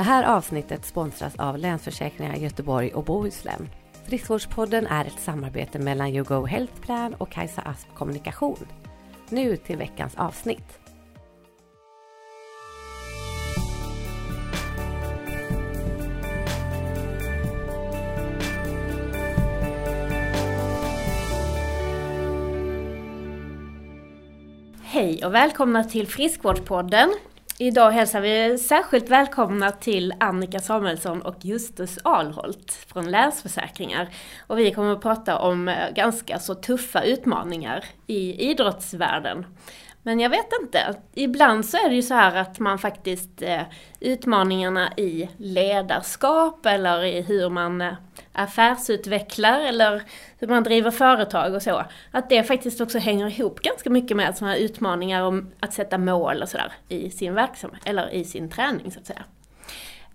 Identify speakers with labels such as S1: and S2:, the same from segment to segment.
S1: Det här avsnittet sponsras av Länsförsäkringar Göteborg och Bohuslän. Friskvårdspodden är ett samarbete mellan YouGo Health Plan och Kajsa Asp Kommunikation. Nu till veckans avsnitt.
S2: Hej och välkomna till Friskvårdspodden. Idag hälsar vi särskilt välkomna till Annika Samuelsson och Justus Alholt från Länsförsäkringar. Och vi kommer att prata om eh, ganska så tuffa utmaningar i idrottsvärlden. Men jag vet inte, ibland så är det ju så här att man faktiskt, eh, utmaningarna i ledarskap eller i hur man eh, affärsutvecklar eller hur man driver företag och så, att det faktiskt också hänger ihop ganska mycket med sådana här utmaningar om att sätta mål och sådär i sin verksamhet, eller i sin träning så att säga.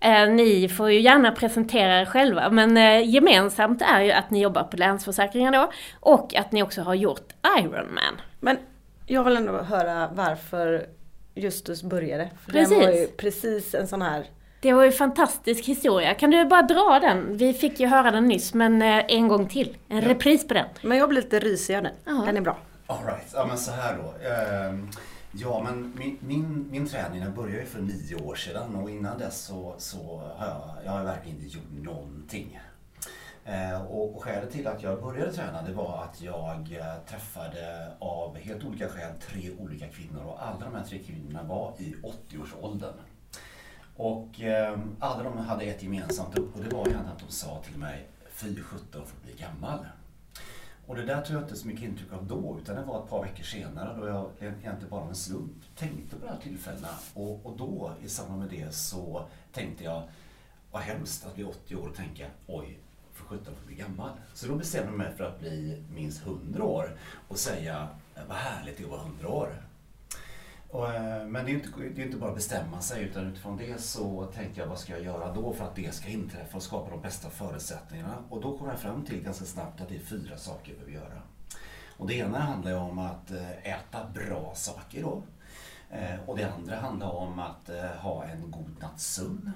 S2: Eh, ni får ju gärna presentera er själva, men eh, gemensamt är ju att ni jobbar på Länsförsäkringar då, och att ni också har gjort Ironman.
S3: Men jag vill ändå höra varför Justus började. För
S2: Precis.
S3: Den var ju precis en sån här...
S2: Det var ju en fantastisk historia. Kan du bara dra den? Vi fick ju höra den nyss, men eh, en gång till. En repris på den.
S3: Men jag blir lite risig av den.
S2: Ja.
S3: Den är bra.
S4: All right. ja men så här då. Ehm, Ja men min, min, min träning den började ju för nio år sedan och innan dess så, så har jag, jag har verkligen inte gjort någonting. Eh, och, och skälet till att jag började träna det var att jag eh, träffade av helt olika skäl tre olika kvinnor och alla de här tre kvinnorna var i 80-årsåldern. Och eh, alla de hade ett gemensamt och det var egentligen att de sa till mig Fy sjutton för att bli gammal. Och det där tog jag inte så mycket intryck av då, utan det var ett par veckor senare då jag egentligen bara av en slump tänkte på de här tillfällena. Och, och då, i samband med det, så tänkte jag, vad hemskt att bli 80 år och tänka, oj, för sjutton för att bli gammal. Så då bestämde jag mig för att bli minst 100 år och säga, vad härligt det är att vara 100 år. Och, eh, men det är ju inte, det är inte bara att bestämma sig utan utifrån det så tänkte jag vad ska jag göra då för att det ska inträffa och skapa de bästa förutsättningarna. Och då kom jag fram till ganska snabbt att det är fyra saker vi behöver göra. Och det ena handlar ju om att eh, äta bra saker då. Eh, och det andra handlar om att ha en god natts sömn.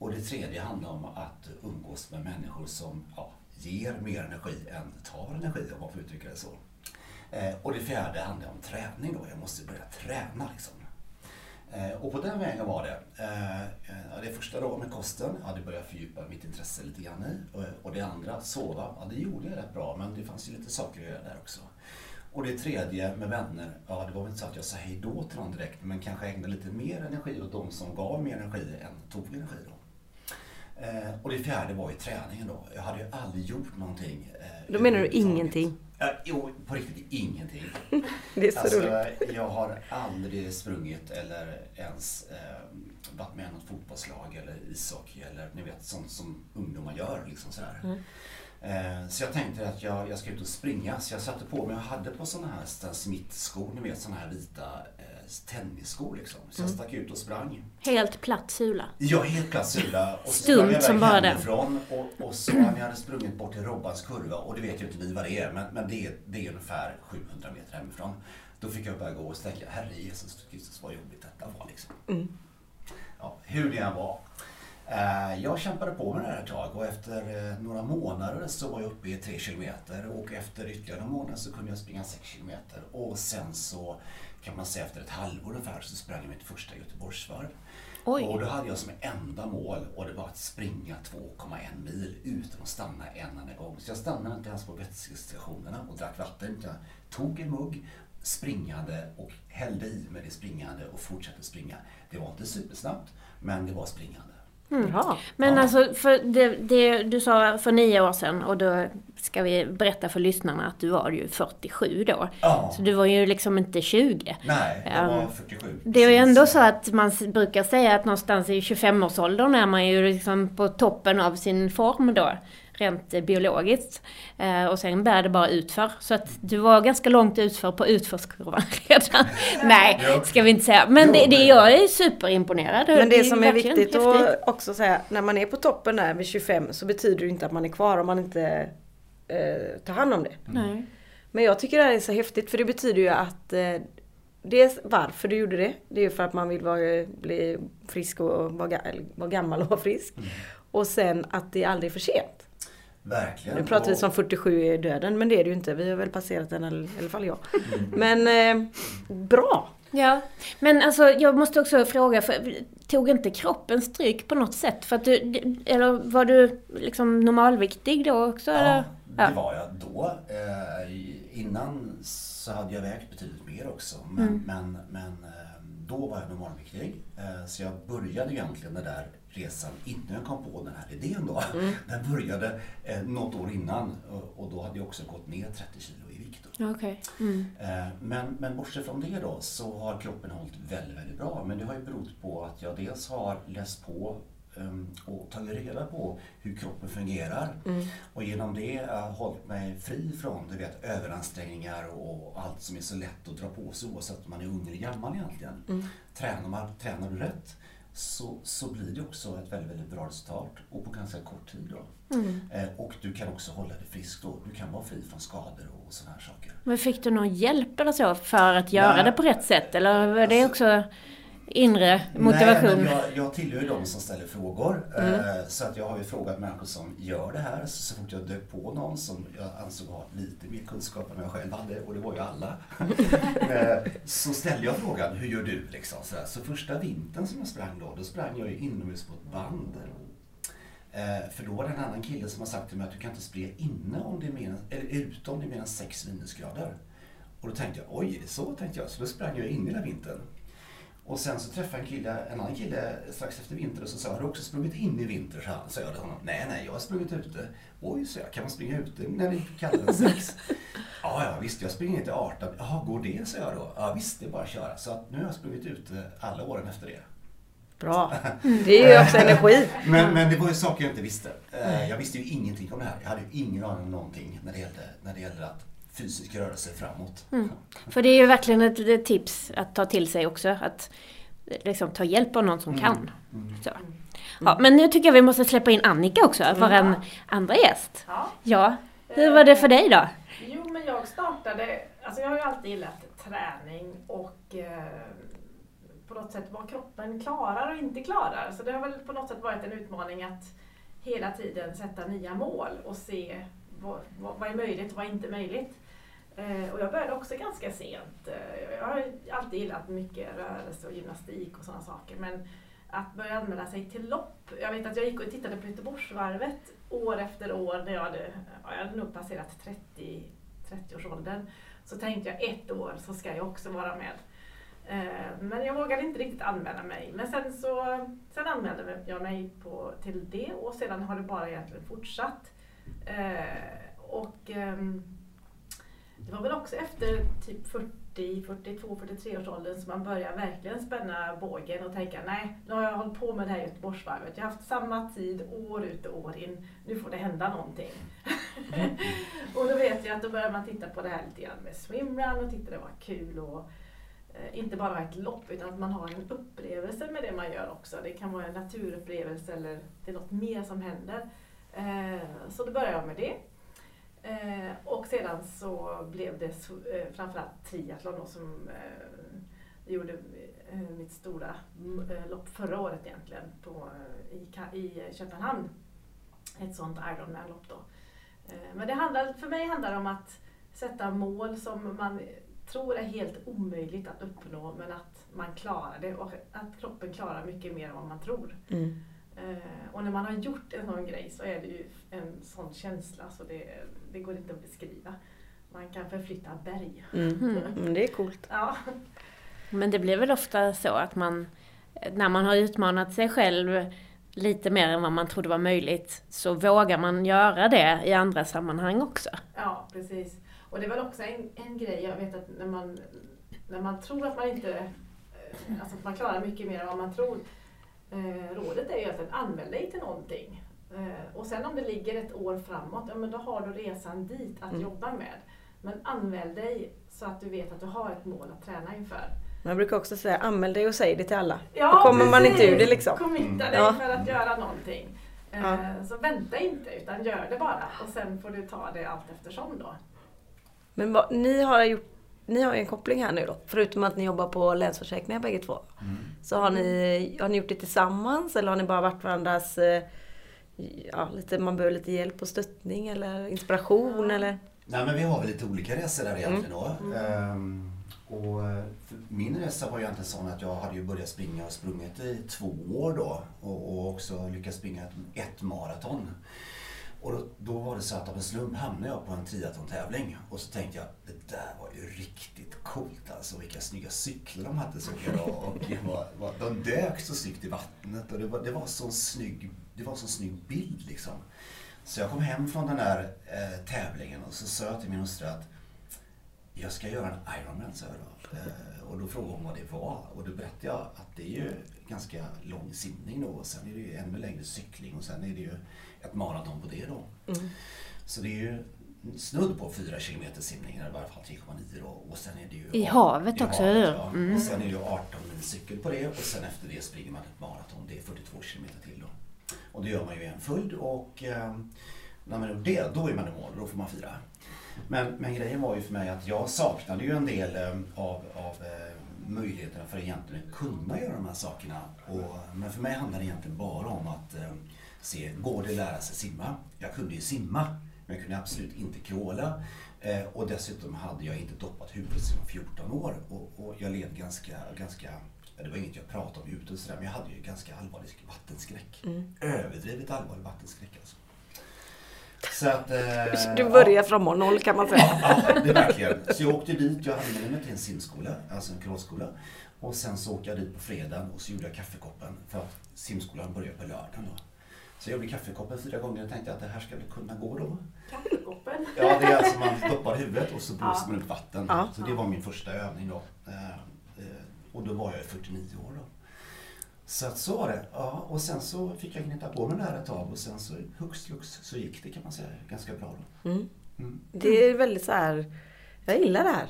S4: Och det tredje handlar om att umgås med människor som ja, ger mer energi än tar energi om man får uttrycka det så. Eh, och det fjärde handlar om träning då. Jag måste börja träna liksom. Eh, och på den vägen var det. Eh, eh det första då med kosten, jag det började jag fördjupa mitt intresse lite grann i. Och, och det andra, sova, ja det gjorde jag rätt bra men det fanns ju lite saker att göra där också. Och det tredje med vänner, ja det var väl inte så att jag sa hej då till någon direkt men kanske ägnade lite mer energi åt de som gav mer energi än tog energi då. Eh, och det fjärde var ju träningen då. Jag hade ju aldrig gjort någonting. Eh,
S3: Då menar du ingenting?
S4: Eh, jo, på riktigt ingenting.
S3: Det är så
S4: Alltså,
S3: roligt.
S4: jag har aldrig sprungit eller ens eh, varit med i något fotbollslag eller ishockey eller ni vet sånt som ungdomar gör. Liksom sådär.
S3: Mm.
S4: Eh, så jag tänkte att jag, jag ska ut och springa så jag satte på mig, jag hade på sådana här Stan Smith-skor, ni vet sådana här vita eh, tennisskor liksom. Så
S3: Mm.
S4: jag stack ut och sprang.
S2: Helt platt sula.
S4: Är helt platt sula och så
S2: Stumt
S4: jag
S2: som bara
S4: hemifrån och, och så när jag hade sprungit bort till Robbans kurva och det vet ju inte ni vad det är men, men det, är, det är ungefär 700 meter hemifrån. Då fick jag börja gå och så tänkte jag, herre Jesus Kristus vad jobbigt detta var liksom.
S3: Mm.
S4: Ja, hur det än var. Eh, Jag kämpade på med det här ett tag och efter eh, några månader så var jag uppe i 3 kilometer och efter ytterligare några månader så kunde jag springa 6 kilometer och sen så kan man säga efter ett halvår ungefär så sprang jag mitt första Göteborgsvarv.
S2: Oj.
S4: Och då hade jag som enda mål och det var att springa 2,1 mil utan att stanna en enda gång. Så jag stannade inte ens på vätskestationerna och drack vatten. Jag tog en mugg, springande och hällde i med det springande och fortsatte springa. Det var inte supersnabbt, men det var springande.
S3: Bra.
S2: Men
S4: Ja.
S2: alltså, för det, det, du sa för nio år sedan och då ska vi berätta för lyssnarna att du var ju 47 då.
S4: Ja.
S2: Så du var ju liksom inte 20.
S4: Nej, jag
S2: Ja.
S4: var 47.
S2: Det är ju ändå så att man brukar säga att någonstans i 25-årsåldern är man ju liksom på toppen av sin form då. Rent biologiskt. Eh, och sen bär det bara utför. Så att du var ganska långt utför på utförskurvan redan. Nej, ska vi inte säga. Men det, det, jag är superimponerad.
S3: Men det
S2: är
S3: som är viktigt att också säga, när man är på toppen där vid 25 så betyder det inte att man är kvar om man inte eh, tar hand om det.
S2: Nej.
S3: Men jag tycker det här är så häftigt för det betyder ju att eh, dels varför du gjorde det. Det är ju för att man vill vara, bli frisk och vara, vara gammal och vara frisk. Och sen att det är aldrig är för sent.
S4: Verkligen.
S3: Nu pratar vi som 47 är döden, men det är det ju inte. Vi har väl passerat den, eller i alla fall jag.
S4: Mm.
S3: Men eh, bra!
S2: Ja, men alltså jag måste också fråga, för, tog inte kroppen stryk på något sätt? För att du, eller var du liksom normalviktig då också? eller?
S4: Ja, det
S2: Ja.
S4: var jag då. Eh, innan så hade jag vägt betydligt mer också. Men,
S2: Mm.
S4: men, men eh, då var jag normalviktig. Eh, så jag började egentligen den där resan innan jag kom på den här idén då.
S2: Mm.
S4: Den började eh, något år innan och, då hade jag också gått ner 30 kilo i vikt.
S2: Okej. Mm.
S4: Eh, Men, men bortsett från det då så har kroppen hållit väldigt, väldigt bra. Men det har ju berott på att jag dels har läst på ehm, och tagit reda på hur kroppen fungerar. Och genom det har jag hållit mig fri från du vet, överansträngningar och allt som är så lätt att dra på sig oavsett om man är ung eller gammal egentligen. Tränar, man, tränar du rätt så, så blir det också ett väldigt, väldigt bra resultat och på ganska kort tid. Då. Eh, och du kan också hålla dig frisk då. Du kan vara fri från skador och sådana här saker.
S2: Men fick du någon hjälp eller så för att göra
S4: Nej.
S2: det på rätt sätt? Eller var det
S4: Alltså-
S2: också inre motivation?
S4: Nej, jag, jag tillhör ju de som ställer frågor. Eh, så att jag har ju frågat människor som gör det här. Så, så fort jag dök på någon som jag ansåg ha lite mer kunskap än jag själv hade, och det var ju alla. eh, så ställde jag frågan, hur gör du? Liksom, så, så första vintern som jag sprang då, då sprang jag ju inomhus på ett band. Eh, för då var det en annan kille som har sagt till mig att du kan inte springa inne om det är mer eller ute om det är mer än 6 minusgrader. Och då tänkte jag, oj är det så? tänkte jag. Så då sprang jag in hela vintern. Och sen så träffade jag en, kille, en annan kille strax efter vinter och så sa har du också sprungit in i vinter? Så sa jag till honom, nej nej jag har sprungit ute. Oj, så jag, kan man springa ute när det är kallare än sex? ja, ja visst, jag springer inte 18. Jaha, går det? sa jag då. Ja visst, det är bara att köra. Så att nu har jag sprungit ute alla åren efter det.
S3: Bra! Det är ju också energi.
S4: Men, men det var ju saker jag inte visste. Eh, Jag visste ju ingenting om det här. Jag hade ju ingen aning om någonting när det gällde, när det gällde att fysiskt röra sig framåt.
S2: För det är ju verkligen ett, ett tips att ta till sig också. Att liksom, ta hjälp av någon som kan. Så. Ja, men nu tycker jag vi måste släppa in Annika också, vår en andra gäst.
S5: Ja.
S2: Ja, hur var det för dig då?
S5: Jo, men jag startade, alltså jag har ju alltid gillat träning och eh, på något sätt vad kroppen klarar och inte klarar. Så det har väl på något sätt varit en utmaning att hela tiden sätta nya mål och se vad, vad, vad är möjligt och vad är inte möjligt. Eh, och jag började också ganska sent. Eh, jag har alltid gillat mycket rörelse och gymnastik och sådana saker. Men att börja anmäla sig till lopp. Jag vet att jag gick och tittade på Göteborgsvarvet år efter år när jag hade, ja, jag hade nog passerat 30, 30-årsåldern. Så tänkte jag ett år så ska jag också vara med. Eh, men jag vågade inte riktigt anmäla mig. Men sen så sen anmälde jag mig på, till det och sedan har det bara egentligen fortsatt. Och ehm, det var väl också efter typ 40, 42, 43 års åldern som man börjar verkligen spänna bågen och tänka nej, nu har jag hållit på med det här Göteborgsvarvet. Jag har haft samma tid år ut och år in. Nu får det hända någonting. och då vet jag att då börjar man titta på det här lite grann med swimrun och tyckte det var kul och eh, inte bara ett lopp utan att man har en upplevelse med det man gör också. Det kan vara en naturupplevelse eller det är något mer som händer. Eh, så då började jag med det. Eh, och sedan så blev det så, eh, framförallt triathlon då som eh, jag gjorde eh, mitt stora eh, lopp förra året egentligen på, eh, i, i Köpenhamn. Ett sånt Ironman-lopp då. Eh, men det handlar, för mig handlar det om att sätta mål som man tror är helt omöjligt att uppnå men att man klarar det och att kroppen klarar mycket mer än vad man tror.
S3: Mm.
S5: Eh, och när man har gjort en sån grej så är det ju en sån känsla så det, det går inte att beskriva. Man kan förflytta berg.
S3: Mm. Mm, det är coolt.
S5: Ja,
S2: Men det blir väl ofta så att man, när man har utmanat sig själv lite mer än vad man trodde var möjligt, så vågar man göra det i andra sammanhang också.
S5: ja precis. Och det är väl också en, en grej, jag vet att när man, när man tror att man inte, eh, alltså att man klarar mycket mer än vad man tror. Eh, rådet är ju att anmäl dig till någonting. Eh, och sen om det ligger ett år framåt, ja men då har du resan dit att
S3: Mm.
S5: jobba med. Men anmäl dig så att du vet att du har ett mål att träna inför.
S3: Man brukar också säga anmäl dig och säg det till alla.
S5: Ja,
S3: Då kommer man
S5: precis.
S3: inte ur det liksom.
S5: Committa dig
S3: Ja.
S5: för att göra någonting. Eh,
S3: Ja.
S5: Så vänta inte utan gör det bara och sen får du ta det allt eftersom då.
S3: Men vad, ni har gjort ni har ju en koppling här nu då. Förutom att ni jobbar på Länsförsäkringar bägge två.
S4: Mm.
S3: Så har ni, har ni gjort det tillsammans eller har ni bara varit varandras... eh, Ja, lite, man behöver lite hjälp och stöttning eller inspiration eller?
S4: Nej men vi har väl lite olika resor där egentligen då.
S3: Mm.
S4: Ehm, och för min resa var ju egentligen sån att jag hade ju börjat springa och sprungit i två år då. Och, och också lyckats springa ett, ett maraton. Och då, då var det så att av en slump hamnade jag på en triathlon-tävling. Och så tänkte jag, det där var ju riktigt coolt alltså. Vilka snygga cyklar de hade såg jag. Och var, var, de dök så snyggt i vattnet. Och det var, det var så snygg, det var så snygg bild liksom. Så jag kom hem från den där eh, tävlingen och så sa jag till min hustru att jag ska göra en Ironman, sa jag då. Eh, och då frågade hon vad det var. Och då berättade jag att det är ju ganska lång simning då. Och sen är det ju ännu längre cykling och sen är det ju ett maraton på det då. Så det är ju snudd på 4 kilometer simning, eller i varje fall 3,9 då. Och sen är det ju...
S2: I havet också,
S4: havet, ja.
S2: Mm.
S4: Och sen är det ju 18 mil cykel på det och sen efter det springer man ett maraton. Det är 42 kilometer till då. Och det gör man ju i en följd och eh, när man gjort det, då är man i mål. Då får man fira. Men, men grejen var ju för mig att jag saknade ju en del eh, av, av eh, möjligheterna för att egentligen kunna göra de här sakerna. Och, men för mig handlar det egentligen bara om att eh, se, går det att lära sig simma? Jag kunde ju simma, men jag kunde absolut inte kråla. Eh, och dessutom hade jag inte doppat huvudet sedan 14 år. Och, och jag led ganska, ganska ja, det var inget jag pratade om utåt sådär, men jag hade ju ganska allvarlig vattenskräck. Överdrivet allvarlig vattenskräck alltså. Så att, eh,
S3: Du börjar från noll kan man säga.
S4: Ja, det är verkligen. Så jag åkte dit, jag hade med mig till en simskola, alltså en crawlskola. Och sen så åkte jag dit på fredagen och så gjorde jag kaffekoppen för att simskolan började på lördagen då. Så jag gjorde kaffekoppen fyra gånger och tänkte att det här ska väl kunna gå då.
S5: Kaffekoppen.
S4: Ja, det är alltså man doppar huvudet och så blåser
S5: Ja.
S4: man ut vatten.
S3: Ja.
S4: Så det var min första övning då. Eh, eh, Och då var jag 49 år då. Så att så var det. Ja, och sen så fick jag gneta på mig det här ett tag och sen så hux flux så gick det kan man säga ganska bra då.
S3: Mm.
S4: Mm.
S3: Det är väldigt så här. jag gillar det här.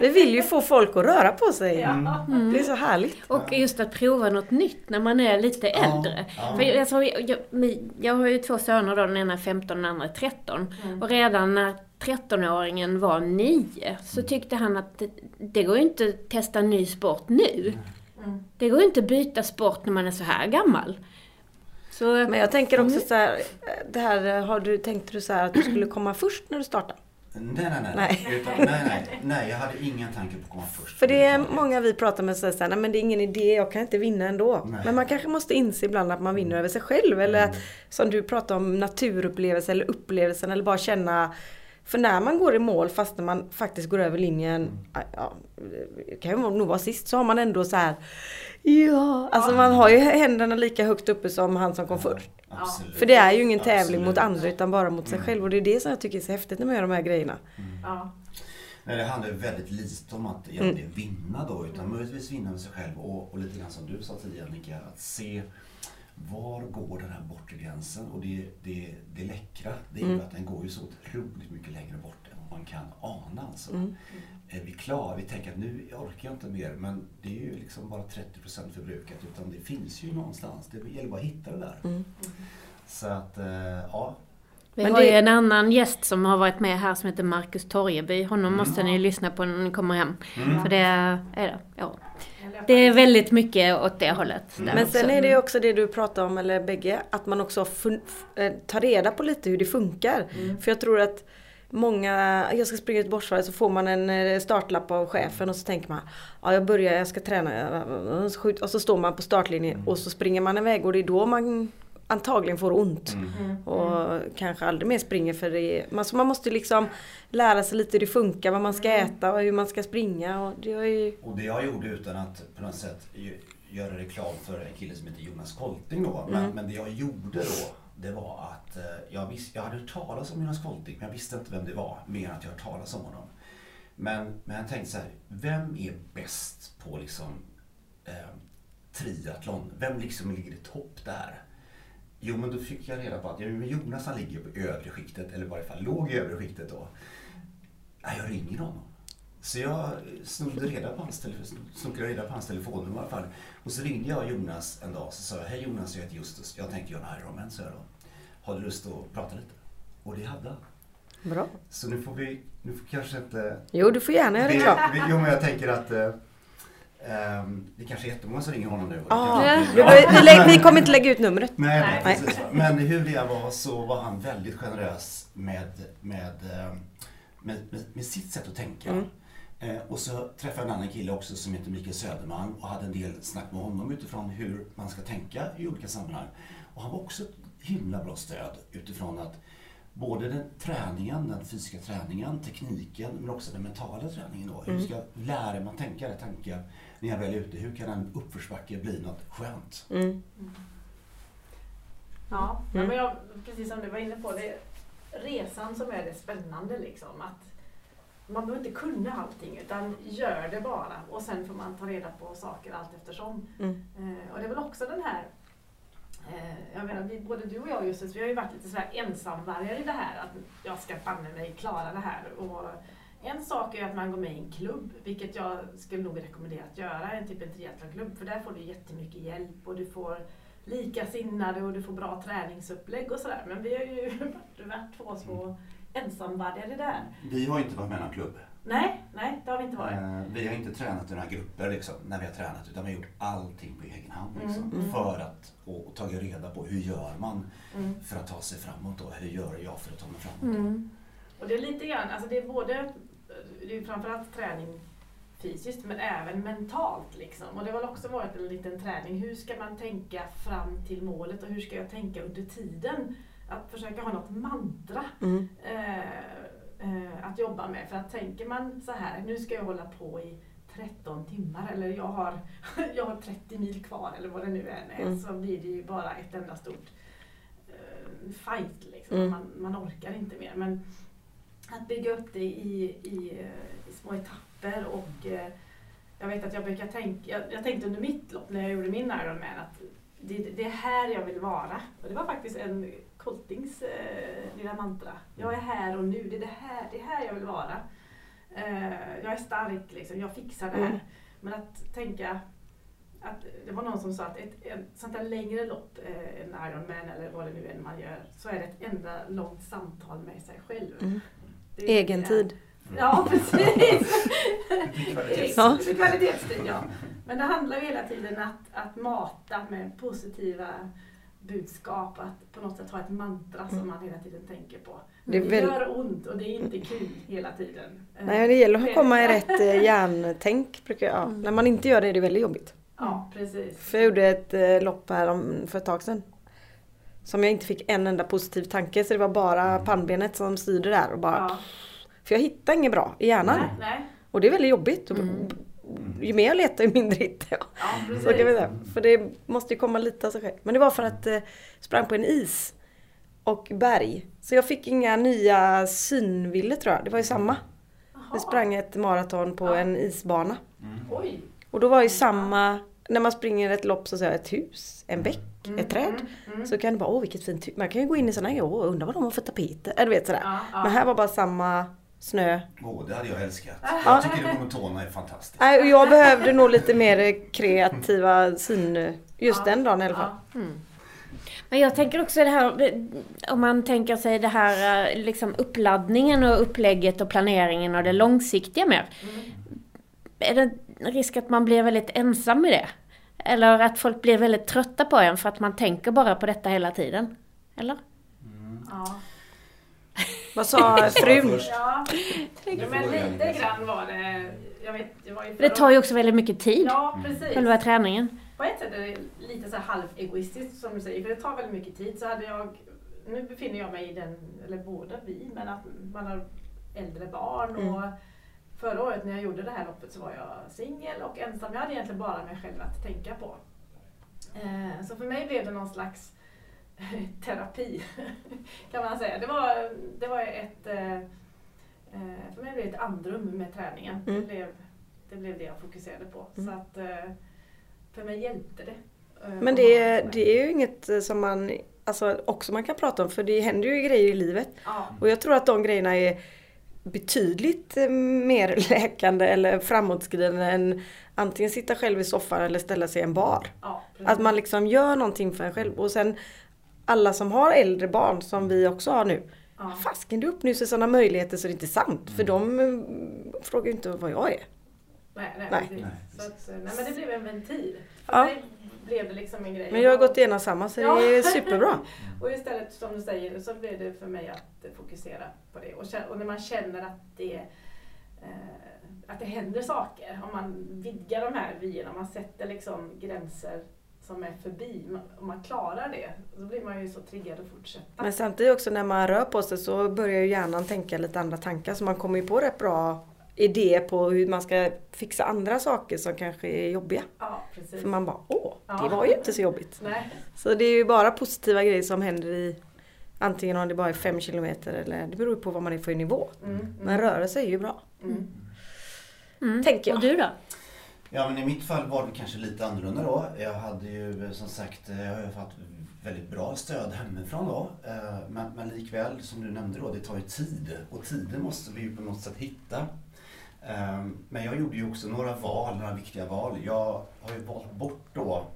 S3: Vi vill ju få folk att röra på sig.
S5: Ja.
S3: Det är så härligt.
S2: Och just att prova något nytt när man är lite äldre.
S4: ja.
S2: För jag, alltså, jag, jag, jag har ju två söner då, den ena är 15 och den andra är 13.
S5: Mm.
S2: Och redan när 13-åringen var 9 så tyckte han att det, det går ju inte att testa ny sport nu.
S5: Mm.
S2: Det går ju inte att byta sport när man är så här gammal. Så,
S3: Men jag tänker också så här, det här, har du, tänkte du så här att du skulle komma först när du startade?
S4: Nej, nej, nej.
S3: Nej.
S4: Utan, nej, nej, nej, jag hade ingen tanke på att komma först.
S3: För det är många vi pratar med som säger men det är ingen idé, jag kan inte vinna ändå.
S4: Nej.
S3: Men man kanske måste inse ibland att man vinner över sig själv. Eller
S4: Mm.
S3: att, som du pratar om naturupplevelse eller upplevelsen eller bara känna för när man går i mål fast när man faktiskt går över linjen, ja, det kan ju nog vara sist, så har man ändå så här Ja, alltså man har ju händerna lika högt uppe som han som kom först.
S4: Absolut.
S3: För det är ju ingen tävling
S4: Absolut.
S3: mot andra utan bara mot sig
S4: Mm.
S3: själv. Och det är det som jag tycker är så häftigt när man gör de här grejerna.
S5: Ja.
S4: Nej, det handlar ju väldigt lite om att egentligen vinna då, utan möjligtvis vinna med sig själv och, och lite grann som du sa tidigare Nika, att se var går den här bortre gränsen? Och det, det, det läckra, det är ju
S3: Mm.
S4: att den går ju så otroligt mycket längre bort än vad man kan ana. Alltså.
S3: Mm.
S4: Är vi klara? Vi tänker att nu orkar jag inte mer, men det är ju liksom bara 30% förbrukat, utan det finns ju någonstans. Det gäller bara att hitta det där.
S3: Mm.
S4: Så att, eh, ja.
S2: vi
S3: Men
S2: har
S3: det-
S2: ju en annan gäst som har varit med här som heter Marcus Torjeby. Honom
S4: Mm.
S2: måste ni lyssna på när ni kommer hem.
S4: Mm.
S2: För det är, det, ja. Det är väldigt mycket åt det hållet. där
S3: Men sen är det ju också det du pratar om, eller bägge, att man också eh, tar reda på lite hur det funkar. För jag tror att många, jag ska springa Göteborgsvarvet så får man en eh, startlapp av chefen och så tänker man Ja jag börjar, jag ska träna och så står man på startlinjen och så springer man iväg och det är då man antagligen får ont.
S5: Mm.
S3: Och kanske aldrig mer springer för det är, man, så man måste liksom lära sig lite hur det funkar, vad man ska äta och hur man ska springa. Och det är ju,
S4: Och det jag gjorde utan att på något sätt gö- göra reklam för en kille som heter Jonas Kolting då. Men, men det jag gjorde då, det var att eh, jag, visst, jag hade hört talas om Jonas Kolting, men jag visste inte vem det var, mer än att jag hört talas om honom. Men, men jag tänkte så här, vem är bäst på liksom eh, triathlon? Vem liksom ligger i topp där? Jo, men då fick jag reda på att Jonas han ligger på övre skiktet, eller i varje fall låg i övre skiktet då. Nej, jag ringer honom. Så jag snodde reda på hans, telefon, reda på hans telefonnummer i alla fall. Och så ringde jag Jonas en dag och sa hej Jonas, jag heter Justus. Jag tänkte göra en Ironman, så jag då. Har du lust att prata lite? Och det hade han.
S3: Bra.
S4: Så nu får vi, nu får kanske inte...
S3: Jo, du får gärna göra
S4: Vi-
S3: reklam.
S4: Jo, men jag tänker att eh, ehm, det kanske är jättemånga som ringer honom nu. det
S3: Ah, vi, vi, kommer inte lägga ut numret.
S4: Nej,
S5: Nej.
S4: nej. Precis. Men hur det var så var han väldigt generös med, med, eh, med, med, med sitt sätt att tänka.
S3: Mm.
S4: Eh, och så träffade jag en annan kille också som heter Mikael Söderman och hade en del snack med honom utifrån hur man ska tänka i olika sammanhang. Och han var också ett himla bra stöd utifrån att både den träningen, den fysiska träningen, tekniken men också den mentala träningen. Då. Hur ska lära man tänka rätt tankar när jag väl är ute? Hur kan en uppförsbacke bli något skönt?
S3: Mm.
S5: Ja,
S3: Mm.
S5: men jag, precis som du var inne på, det är resan som är det spännande liksom. Att man behöver inte kunna allting utan gör det bara och sen får man ta reda på saker allt eftersom.
S3: Mm.
S5: Eh, och det är väl också den här eh, jag menar, vi, både du och jag Justus, vi har ju varit lite sådär ensamvargar i det här. Att jag ska banne mig klara det här. Och en sak är att man går med i en klubb, vilket jag skulle nog rekommendera att göra, en typ en triathlonklubb. För där får du jättemycket hjälp och du får likasinnade och du får bra träningsupplägg och sådär. Men vi har ju varit två små det här.
S4: Vi har inte varit med i någon klubb.
S5: Nej, nej, det har vi inte varit.
S4: Eh, vi har inte tränat i några grupper liksom, när vi har tränat utan vi har gjort allting på egen hand. Liksom,
S5: Mm, mm.
S4: För att och, och tagit reda på hur gör man
S5: Mm.
S4: för att ta sig framåt då? Hur gör jag för att ta mig framåt?
S2: Mm.
S5: Och det är lite grann, alltså det är både, det är framförallt träning fysiskt men även mentalt liksom. Och det har väl också varit en liten träning. Hur ska man tänka fram till målet och hur ska jag tänka under tiden? Att försöka ha något mantra
S3: Mm.
S5: eh, eh, att jobba med. För att tänker man så här, nu ska jag hålla på i 13 timmar eller jag har, jag har 30 mil kvar eller vad det nu än är.
S3: Mm.
S5: Så blir det ju bara ett enda stort eh, fight liksom.
S3: Mm.
S5: Man, man orkar inte mer. Men att bygga upp det i, i, i små etapper och jag vet att jag brukar tänka, jag, jag tänkte under mitt lopp när jag gjorde min Ironman att det, det är här jag vill vara. Och det var faktiskt en Coltings eh, lilla mantra. Jag är här och nu, det är det här, det är här jag vill vara. Eh, jag är stark liksom, jag fixar det här.
S3: Mm.
S5: Men att tänka att det var någon som sa att ett, ett sånt där längre lopp, eh, en Ironman eller vad det nu än man gör, så är det ett enda långt samtal med sig själv.
S3: Mm.
S5: Det är-
S3: Egen tid.
S5: Ja, precis.
S3: Ja.
S5: Är Kvalitetstid, ja. Men det handlar ju hela tiden att, att mata med positiva budskap, att på något sätt ha ett mantra som man hela tiden tänker på.
S3: Det
S5: Det,
S3: väl-
S5: gör ont och det är inte kul hela tiden. Eh,
S3: Nej, det gäller att komma i rätt eh, hjärntänk. Brukar jag. Ja. När man inte gör det är det väldigt jobbigt.
S5: Ja, precis.
S3: För jag gjorde ett eh, lopp här om, för ett tag sedan. Som jag inte fick en enda positiv tanke så det var bara pannbenet som styrde där. Och bara,
S5: Ja.
S3: För jag hittade inget bra i hjärnan.
S5: Nej, nej.
S3: Och det är väldigt jobbigt.
S2: Mm.
S3: Ju mer jag letar ju mindre hittar jag.
S5: Ja, precis.
S3: Så kan vi säga. För det måste ju komma lite av sig själv. Men det var för att eh, sprang på en is. Och berg. Så jag fick inga nya synvillor tror jag. Det var ju samma.
S5: Jaha.
S3: Vi sprang ett maraton på
S5: Ja.
S3: en isbana.
S4: Mm.
S5: Oj.
S3: Och då var ju samma, när man springer ett lopp så säger jag ett hus, en bäck,
S5: Mm,
S3: ett träd.
S5: mm, mm.
S3: Så kan det bara, åh vilket fint hus. Man kan ju gå in i sådana här, åh undrar vad de har för tapeter. Eller du vet sådär.
S5: Ja, ja.
S3: Men här var bara samma snö.
S4: Åh, det hade jag älskat.
S5: Ja.
S4: Jag tycker det monotona är fantastiskt.
S3: Nej, och jag behövde nog lite mer kreativa syn just
S5: Ja.
S3: den dagen i alla fall.
S5: Ja.
S2: Men jag tänker också det här, om man tänker sig det här eh, liksom uppladdningen och upplägget och planeringen och det långsiktiga mer. Är det risk att man blir väldigt ensam i det? Eller att folk blir väldigt trötta på en för att man tänker bara på detta hela tiden? Eller?
S5: Ja.
S3: Vad sa frun?
S5: Ja,
S4: Det
S5: ja
S4: får
S5: men
S4: jag
S5: lite
S4: gärna.
S5: grann var det. Jag vet, det var ju
S2: Det tar ju också väldigt mycket tid,
S5: Ja, precis.
S2: själva träningen.
S5: På ett sätt är det lite så här halvegoistiskt som du säger, för det tar väldigt mycket tid. Så hade jag, nu befinner jag mig i den, eller båda vi, men att man har äldre barn
S3: Mm.
S5: och förra året när jag gjorde det här loppet så var jag singel och ensam. Jag hade egentligen bara mig själv att tänka på. Eh, så för mig blev det någon slags terapi kan man säga. Det var, det var ett, eh, eh, för mig blev det ett andrum med träningen.
S3: Mm.
S5: Det, blev, det blev det jag fokuserade på.
S3: Mm.
S5: Så att eh, för mig hjälpte det.
S3: Men det, det är ju inget som man alltså, också man kan prata om för det händer ju grejer i livet.
S5: Ja,
S3: Och jag tror att de grejerna är betydligt mer läkande eller framåtskridande än antingen sitta själv i soffan eller ställa sig i en bar.
S5: ja.
S3: Att man liksom gör någonting för en själv. Och sen alla som har äldre barn som vi också har nu.
S5: Ja.
S3: Fasken, du öppnar ju sådana möjligheter så det är inte sant. För de mm, frågar ju inte vad jag är.
S5: Nej, nej,
S3: Nej.
S5: Så att, nej, men det blev en ventil. För
S3: Ja.
S5: blev det liksom en grej.
S3: Men jag har gått igenom samma så det är
S5: Ja.
S3: superbra.
S5: Och istället som du säger så blev det för mig att fokusera på det. Och, och när man känner att det, eh, att det händer saker, om man vidgar de här vyerna, man sätter liksom gränser som är förbi, om man klarar det, då blir man ju så triggad att fortsätta.
S3: Men samtidigt också när man rör på sig så börjar ju hjärnan tänka lite andra tankar så man kommer ju på rätt bra idéer på hur man ska fixa andra saker som kanske är jobbiga.
S5: Ja, precis.
S3: För man bara åh, det
S5: Ja.
S3: var ju inte så jobbigt.
S5: Nej.
S3: Så det är ju bara positiva grejer som händer i antingen om det bara är fem kilometer eller det beror på vad man är för nivå.
S5: Mm, mm,
S3: Men rörelse är ju bra.
S5: mm.
S2: Mm.
S3: Tänker jag.
S2: Och du då?
S4: Ja men i mitt fall var det kanske lite annorlunda då. Jag hade ju eh, som sagt, eh, jag har ju fått väldigt bra stöd hemifrån då. Eh, men, men likväl som du nämnde då, det tar ju tid. Och tiden måste vi ju på något sätt hitta. Men jag gjorde ju också några val, några viktiga val. Jag har ju valt bort då,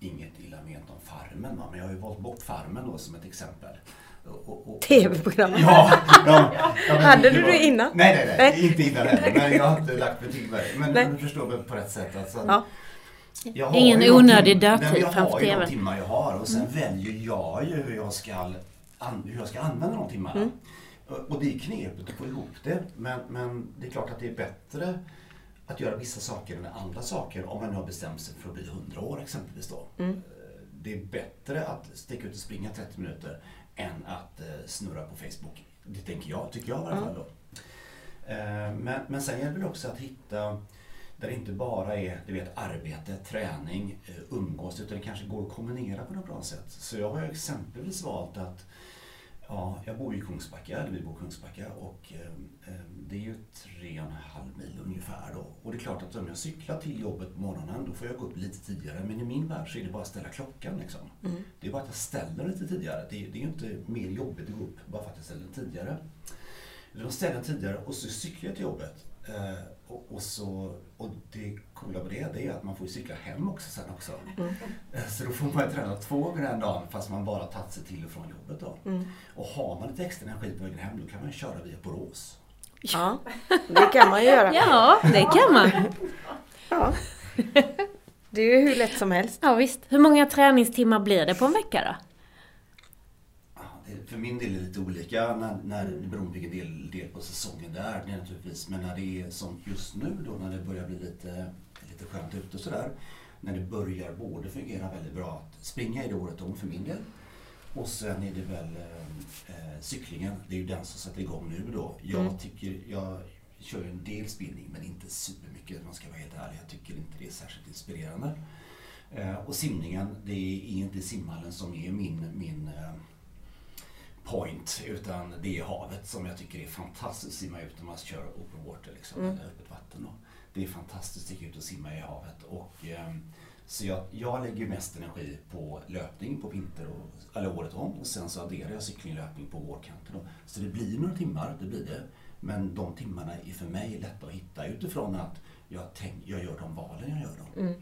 S4: inget illa ment om Farmen men jag har ju valt bort Farmen då som ett exempel. Och- och- och-
S3: TV-programmet.
S4: Ja, ja, ja,
S3: Hade
S4: det
S3: du
S4: var-
S3: det innan?
S4: Nej, nej, nej,
S3: Nej.
S4: Inte innan heller. Men jag har inte lagt betyg på det. Men
S3: Nej.
S4: du förstår väl på rätt sätt. Alltså,
S3: Ja.
S4: jag har
S2: Ingen onödig dödtid framför
S4: Jag har ju de
S2: TV:n.
S4: timmar jag har och sen väljer jag ju hur jag ska, an, hur jag ska använda de timmarna. Och- Och det är knepigt att få ihop det. Men, men det är klart att det är bättre att göra vissa saker än andra saker om man nu har bestämt sig för att bli 100 år exempelvis då.
S3: Mm.
S4: Det är bättre att sticka ut och springa 30 minuter än att eh, snurra på Facebook. Det tänker jag, tycker jag i alla fall då. Eh, men, men sen gäller det också att hitta där det inte bara är du vet, arbete, träning, eh, umgås utan det kanske går att kombinera på något bra sätt. Så jag har exempelvis valt att Ja, jag bor i Kungsbacka, eller vi bor i Kungsbacka och eh, det är ju tre och en halv mil ungefär då. Och det är klart att om jag cyklar till jobbet på morgonen då får jag gå upp lite tidigare. Men i min värld så är det bara att ställa klockan liksom. Det är bara att jag ställer lite tidigare. Det, är- det är ju inte mer jobbigt att gå upp bara för att jag ställer den tidigare. Utan ställer den tidigare och så cyklar jag till jobbet. Eh, och, och, så, och det coola med det, det är att man får ju cykla hem också sen också. Eh, Så då får man ju träna två gånger den dagen fast man bara tagit sig till och från jobbet då.
S3: Mm.
S4: Och har man lite extra energi på vägen hem då kan man ju köra via Borås.
S3: Ja, det kan man ju göra.
S2: Ja, det kan man.
S3: Ja. Det är ju hur lätt som helst.
S2: Ja, visst. Hur många träningstimmar blir det på en vecka då?
S4: För min del är det lite olika när, när, beror på vilken del, del på säsongen det är det är naturligtvis. Men när det är som just nu då när det börjar bli lite, lite skönt ute och sådär. När det börjar både fungera väldigt bra att springa är det året om för min del. Och sen är det väl eh, eh, cyklingen, det är ju den som sätter igång nu då. Jag
S3: Mm.
S4: tycker, jag kör en del spinning men inte supermycket om man ska vara helt ärlig. Jag tycker inte det är särskilt inspirerande. Eh, och simningen, det är inte simhallen som är min, min eh, point utan det är havet som jag tycker är fantastiskt att simma ut när man kör open water liksom,
S3: Mm.
S4: eller öppet vatten. Då. Det är fantastiskt att sticka ut och simma i havet. Och, ehm, så jag, jag lägger mest energi på löpning på vinter och, eller året om och sen så adderar jag cykling och löpning på vårkanten. Så det blir några timmar, det blir det. Men de timmarna är för mig lätta att hitta utifrån att jag, tänk, jag gör de valen jag gör. Då.
S3: Mm.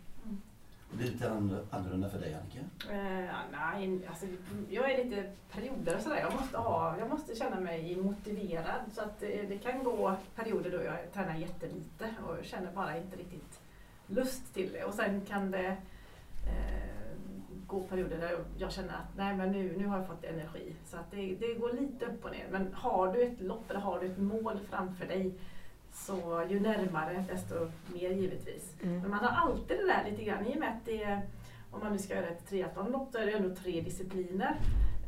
S4: Blir det lite annorlunda- för dig Annika?
S5: Eh, nej, alltså, jag är lite perioder och sådär. Jag måste, ha, jag måste känna mig motiverad. Så att det, det kan gå perioder då jag tränar jättelite och känner bara inte riktigt lust till det. Och sen kan det eh, gå perioder där jag känner att nej men nu, nu har jag fått energi. Så att det, det går lite upp och ner. Men har du ett lopp eller har du ett mål framför dig så ju närmare desto mer givetvis.
S3: Mm.
S5: Men man har alltid det där lite grann i och med att det är, om man nu ska göra ett triathlonlopp så är det ändå tre discipliner.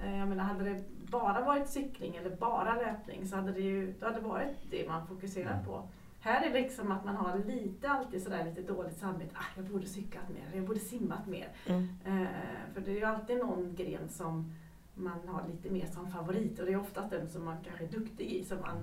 S5: Eh, Jag menar hade det bara varit cykling eller bara löpning så hade det ju då hade det varit det man fokuserar på. Här är det liksom att man har lite alltid sådär lite dåligt samvete. Ah, jag borde cyklat mer, jag borde simmat mer.
S3: Mm.
S5: Eh, för det är ju alltid någon gren som man har lite mer som favorit och det är oftast den som man kanske är duktig i som man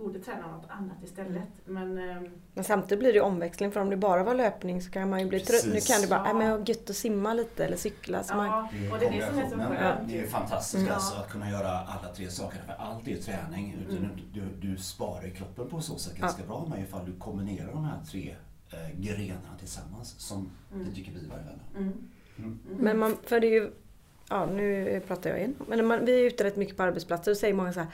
S5: borde träna något annat istället. Men ehm,
S3: Men samtidigt blir det omväxling för om det bara var löpning så kan man ju bli trött. Nu kan du bara,
S5: Ja.
S3: nej men gött att simma lite eller cykla. Så man,
S5: ja, och det är det som är så skönt.
S4: Det är fantastiskt
S5: Ja.
S4: alltså, att kunna göra alla tre saker. För allt är träning. Utan
S5: Mm.
S4: du, du, sparar ju kroppen på så sätt ganska bra med ifall du kombinerar de här tre eh, grenarna tillsammans. Som
S5: Mm.
S4: det tycker vi fall.
S5: Mm.
S4: Mm.
S5: Mm.
S3: Men man, för det är ju ja nu pratar jag igen. Men man, vi är ute rätt mycket på arbetsplatser och säger många så här,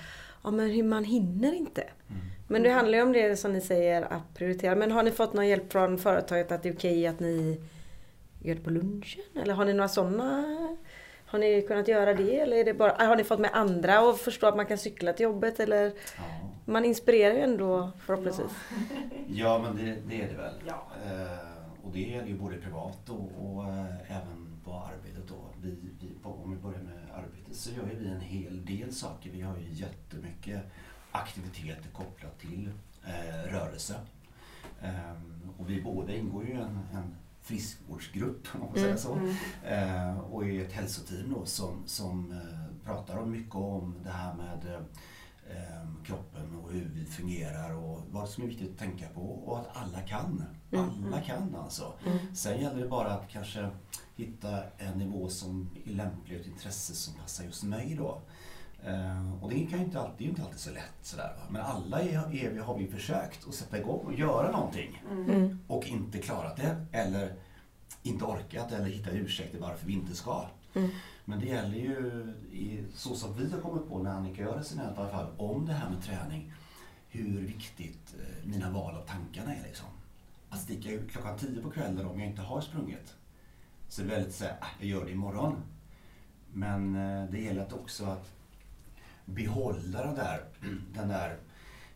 S3: ja men hur man hinner inte.
S4: Mm.
S3: Men det handlar ju om det som ni säger att prioritera. Men har ni fått någon hjälp från företaget att det är okej att ni gör det på lunchen? Eller har ni några sådana? Har ni kunnat göra det? Eller är det bara, har ni fått med andra och förstå att man kan cykla till jobbet? Eller
S4: Ja.
S3: man inspirerar ju ändå förhoppningsvis.
S4: Ja, men det, det är det väl.
S5: Ja.
S4: Eh, och det gäller ju både privat och, och eh, även på arbetet. Då. Vi, vi, på, om vi börjar med så gör ju vi en hel del saker. Vi har ju jättemycket aktiviteter kopplat till eh, rörelse. Ehm, och vi båda ingår ju i en, en friskvårdsgrupp om man får säga så.
S5: Mm.
S4: Eh, och är ett hälsoteam då som, som eh, pratar om mycket om det här med eh, kroppen och hur vi fungerar och vad som är viktigt att tänka på och att alla kan.
S3: Mm.
S4: Alla kan alltså.
S3: Mm.
S4: Sen gäller det bara att kanske hitta en nivå som är lämplig och ett intresse som passar just mig då. Eh, och det, kan ju inte alltid, det är ju inte alltid så lätt sådär. va. Men alla är, är, har vi försökt att sätta igång och göra någonting
S3: Mm.
S4: och inte klarat det eller inte orkat eller hittat ursäkter varför vi inte ska.
S3: Mm.
S4: Men det gäller ju, i, så som vi har kommit på när Annika och jag resonerat i alla fall, om det här med träning, hur viktigt eh, mina val av tankarna är. Liksom. Att sticka ut klockan tio på kvällen om jag inte har sprungit. Så det är väldigt såhär, ah, jag gör det imorgon. Men eh, det gäller att också att behålla den där, den där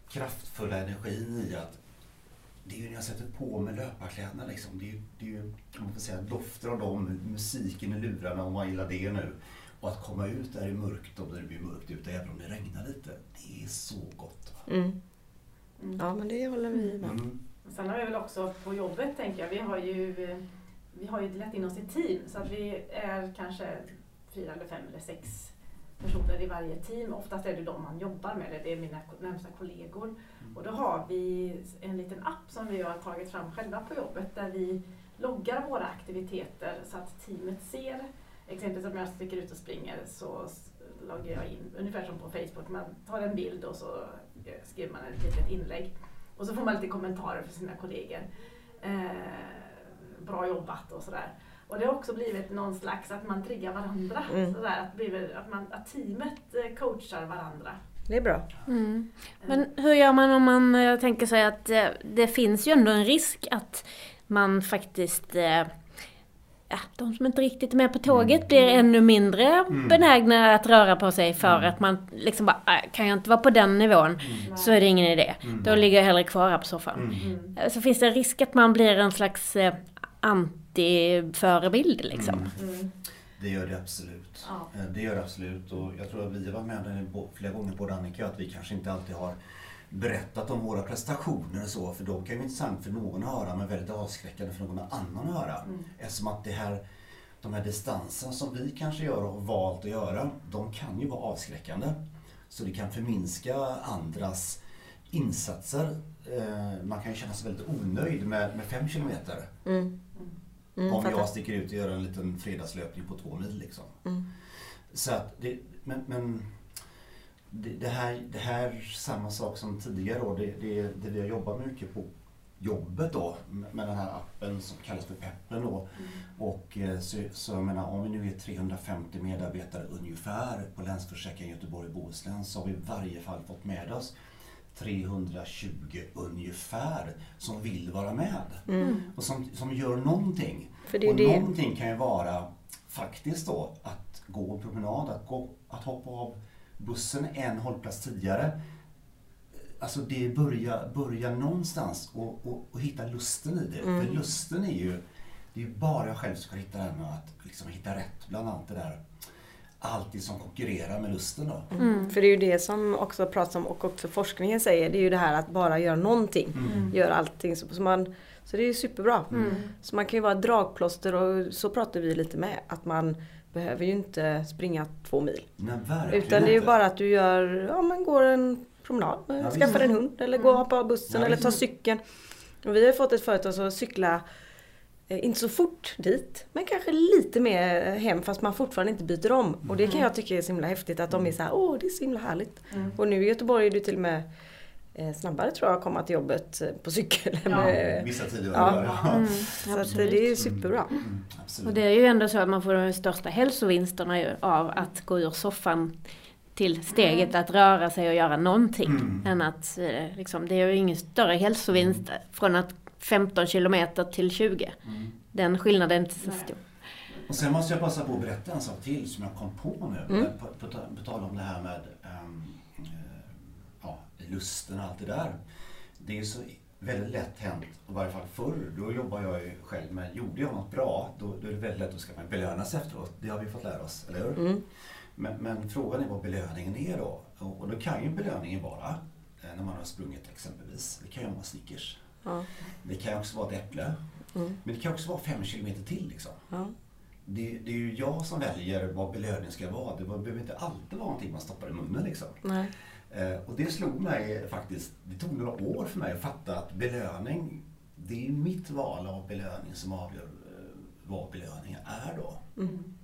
S4: kraftfulla energin i att det är ju när jag sätter på mig löparkläderna liksom. Det är ju, det är ju om man får säga, dofter av dem, musiken i lurarna om man gillar det nu. Och att komma ut där i mörkt och när det blir mörkt ute, även om det regnar lite. Det är så gott.
S3: Mm.
S5: Mm.
S3: Ja men det håller vi med.
S4: Mm.
S5: Sen har vi väl också på jobbet tänker jag, vi har ju, vi har ju delat in oss i team så att vi är kanske fyra eller fem eller sex personer i varje team. Oftast är det de man jobbar med, eller det är mina närmsta kollegor. Och då har vi en liten app som vi har tagit fram själva på jobbet där vi loggar våra aktiviteter så att teamet ser. Exempelvis om jag sticker ut och springer så loggar jag in, ungefär som på Facebook, man tar en bild och så eh, skriver man ett litet inlägg. Och så får man lite kommentarer från sina kollegor. Eh, bra jobbat och sådär. Och det har också blivit någon slags att man triggar varandra.
S3: Mm.
S5: Sådär, att, bli- att, man, att teamet eh, coachar varandra.
S3: Det är bra.
S2: Mm. Men hur gör man om man eh, tänker sig att eh, det finns ju ändå en risk att man faktiskt eh, Ja, de som inte riktigt är med på tåget blir ännu mindre
S4: Mm.
S2: benägna att röra på sig för
S4: Mm.
S2: att man liksom bara, "Äh, kan jag inte vara på den nivån
S4: Mm.
S2: så är det ingen idé.
S4: Mm.
S2: Då ligger jag hellre kvar här på soffan.
S4: Mm.
S5: Mm.
S2: Eh, Så finns det en risk att man blir en slags eh, antiförebild liksom.
S4: Mm.
S5: Mm.
S4: Det gör det absolut.
S5: Ja.
S4: Eh, Det gör det absolut och jag tror att vi har varit med flera gånger både Annika att vi kanske inte alltid har berättat om våra prestationer och så för de kan ju vara intressant för någon att höra men väldigt avskräckande för någon annan att höra.
S5: Mm.
S4: Eftersom att det här, de här distanserna som vi kanske gör och har valt att göra, de kan ju vara avskräckande. Så det kan förminska andras insatser. Eh, Man kan ju känna sig väldigt onöjd med, med fem kilometer.
S3: Mm. Mm,
S4: om
S3: fattar.
S4: jag sticker ut och gör en liten fredagslöpning på två mil. Liksom.
S3: Mm.
S4: Så att det, men, men det, det, här, det här samma sak som tidigare då, det, det, det vi har jobbat mycket på jobbet då med den här appen som kallas för Peppen då. Och eh, så, så jag menar om vi nu är 350 medarbetare ungefär på Länsförsäkringen Göteborg och Bohuslän så har vi i varje fall fått med oss 320 ungefär som vill vara med.
S3: Mm.
S4: Och som, som gör någonting. Och
S3: det.
S4: någonting kan ju vara faktiskt då att gå en promenad, att, gå, att hoppa av bussen en hållplats tidigare. Alltså det börjar börja någonstans och, och, och hitta lusten i det.
S3: Mm.
S4: För lusten är ju, det är ju bara jag själv som ska hitta den att liksom hitta rätt bland allt det där. Alltid som konkurrerar med lusten då.
S2: Mm.
S3: För det är ju det som också pratas om och också forskningen säger. Det är ju det här att bara göra någonting.
S4: Mm.
S3: Gör allting. Så, så, man, så det är ju superbra.
S2: Mm.
S3: Så man kan ju vara dragplåster och så pratar vi lite med. Att man behöver ju inte springa två mil.
S4: Nej,
S3: Utan det är ju bara att du gör, ja men går en promenad,
S4: Ja,
S3: skaffar
S4: visst.
S3: en hund eller går och hoppar av bussen
S4: Ja,
S3: eller tar cykeln. Och vi har fått ett företag som cykla eh, inte så fort dit, men kanske lite mer hem fast man fortfarande inte byter om. Och det kan jag tycka är så himla häftigt att de är så här, åh det är så himla härligt.
S5: Mm.
S3: Och nu i Göteborg är det till och med eh, snabbare tror jag att komma till jobbet eh, på cykel.
S5: Ja,
S3: med-
S4: Vissa tider
S3: Ja.
S4: ja. ja.
S2: Mm,
S3: så att
S2: absolut.
S3: det är ju superbra.
S4: Mm.
S2: Och det är ju ändå så att man får de största hälsovinsterna ju av att gå ur soffan till steget att röra sig och göra någonting.
S4: Mm.
S2: Än att, eh, liksom, det är ju ingen större hälsovinst från att 15 kilometer till 20.
S4: Mm.
S2: Den skillnaden är inte så stor.
S4: Och sen måste jag passa på att berätta en sak till som jag kom på nu.
S3: Mm.
S4: På, på, på tal om det här med eh, ja, lusten och allt det där. Det är så väldigt lätt hänt, i varje fall förr, då jobbar jag ju själv med, gjorde jag något bra, då, då är det väldigt lätt att ska man belönas efteråt. Det har vi fått lära oss, eller hur?
S3: Mm.
S4: Men, men frågan är vad belöningen är då. Och, och då kan ju belöningen vara, eh, när man har sprungit exempelvis, det kan ju vara Snickers.
S3: Ja.
S4: Det kan också vara ett äpple.
S3: Mm.
S4: Men det kan också vara fem kilometer till liksom.
S3: Ja.
S4: Det, det är ju jag som väljer vad belöningen ska vara. Det behöver inte alltid vara någonting man stoppar i munnen liksom. Eh, och det slog mig faktiskt, det tog några år för mig att fatta att belöning, det är mitt val av belöning som avgör eh, vad belöningen är då.
S3: Mm.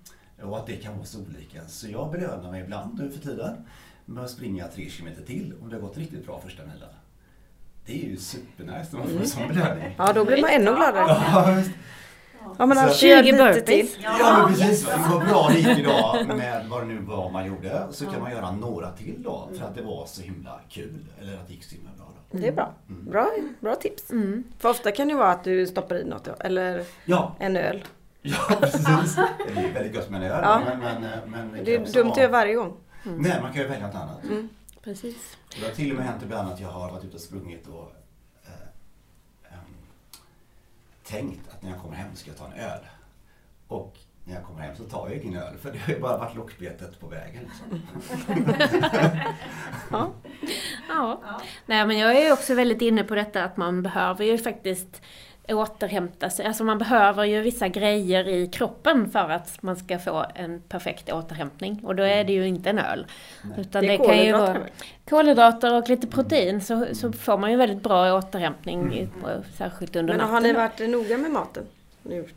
S4: Och att det kan vara så olika. Så jag belönar mig ibland nu för tiden med att springa tre kilometer till om det har gått riktigt bra första milen. Det är ju supernice när man får en sån belöning.
S3: Ja, då blir man ännu gladare.
S4: Ja.
S3: Ja, men
S4: Så-
S3: alltså, gör
S2: 20
S3: lite
S2: burpees.
S3: till.
S4: Ja men precis, va. vad bra det gick idag med vad det nu var man gjorde. Så kan man göra några till då för att det var så himla kul. Eller att det gick så himla bra då.
S3: Det är bra.
S4: Mm.
S3: Bra, bra tips.
S2: Mm.
S3: För ofta kan det ju vara att du stoppar i något, ja. eller
S4: Ja,
S3: en öl.
S4: ja precis. Det är väldigt gott med en öl.
S3: Ja.
S4: Men, men, men
S3: Det är dumt att göra varje gång.
S4: Nej, man kan ju välja något annat.
S3: Mm.
S2: Precis.
S4: Och det har till och med hänt ibland att jag har varit ute och sprungit och eh, ehm, tänkt att när jag kommer hem ska jag ta en öl. Och när jag kommer hem så tar jag ingen öl för det har ju bara varit lockbetet på vägen. Liksom.
S3: Ja.
S2: Ja.
S5: Ja.
S2: Nej men jag är också väldigt inne på detta att man behöver ju faktiskt återhämta sig. Alltså man behöver ju vissa grejer i kroppen för att man ska få en perfekt återhämtning. Och då är det ju inte en öl.
S4: Nej.
S2: Utan
S3: Det
S2: det, kan ju vara kolhydrater och lite protein så, så får man ju väldigt bra återhämtning, i- på- särskilt under
S3: Men
S2: natten.
S3: har ni varit noga med maten? Nu,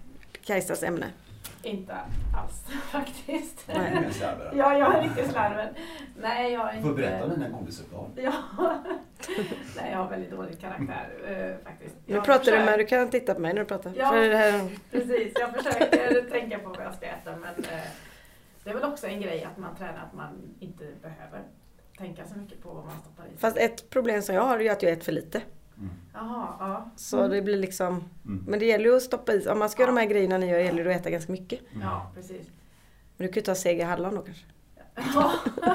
S3: Kajsas ämne.
S5: Inte alls faktiskt.
S3: Nej.
S4: Med slarver.
S5: Ja, jag är riktigt slarven. Nej, jag är
S4: Du
S5: inte...
S4: får berätta om dina godisuppehåll.
S5: Ja. Nej, jag har väldigt dålig karaktär eh, faktiskt.
S3: Nu
S5: Jag
S3: pratar du
S5: försöker-
S3: med, du kan titta på mig när du pratar.
S5: Ja.
S3: För det här,
S5: Precis, jag försöker tänka på vad jag ska äta men eh, det är väl också en grej att man tränar att man inte behöver tänka så mycket på vad man stoppar i
S3: fast ett problem som jag har är att jag äter för lite.
S4: Mm.
S5: Jaha, ja.
S3: Så det blir liksom,
S4: Mm.
S3: men det gäller ju att stoppa i. Om man ska göra de här grejerna ni gör gäller det att äta ganska mycket.
S4: Mm.
S5: Ja, precis.
S3: Men du kan ju ta seger hallon då kanske.
S5: Ja.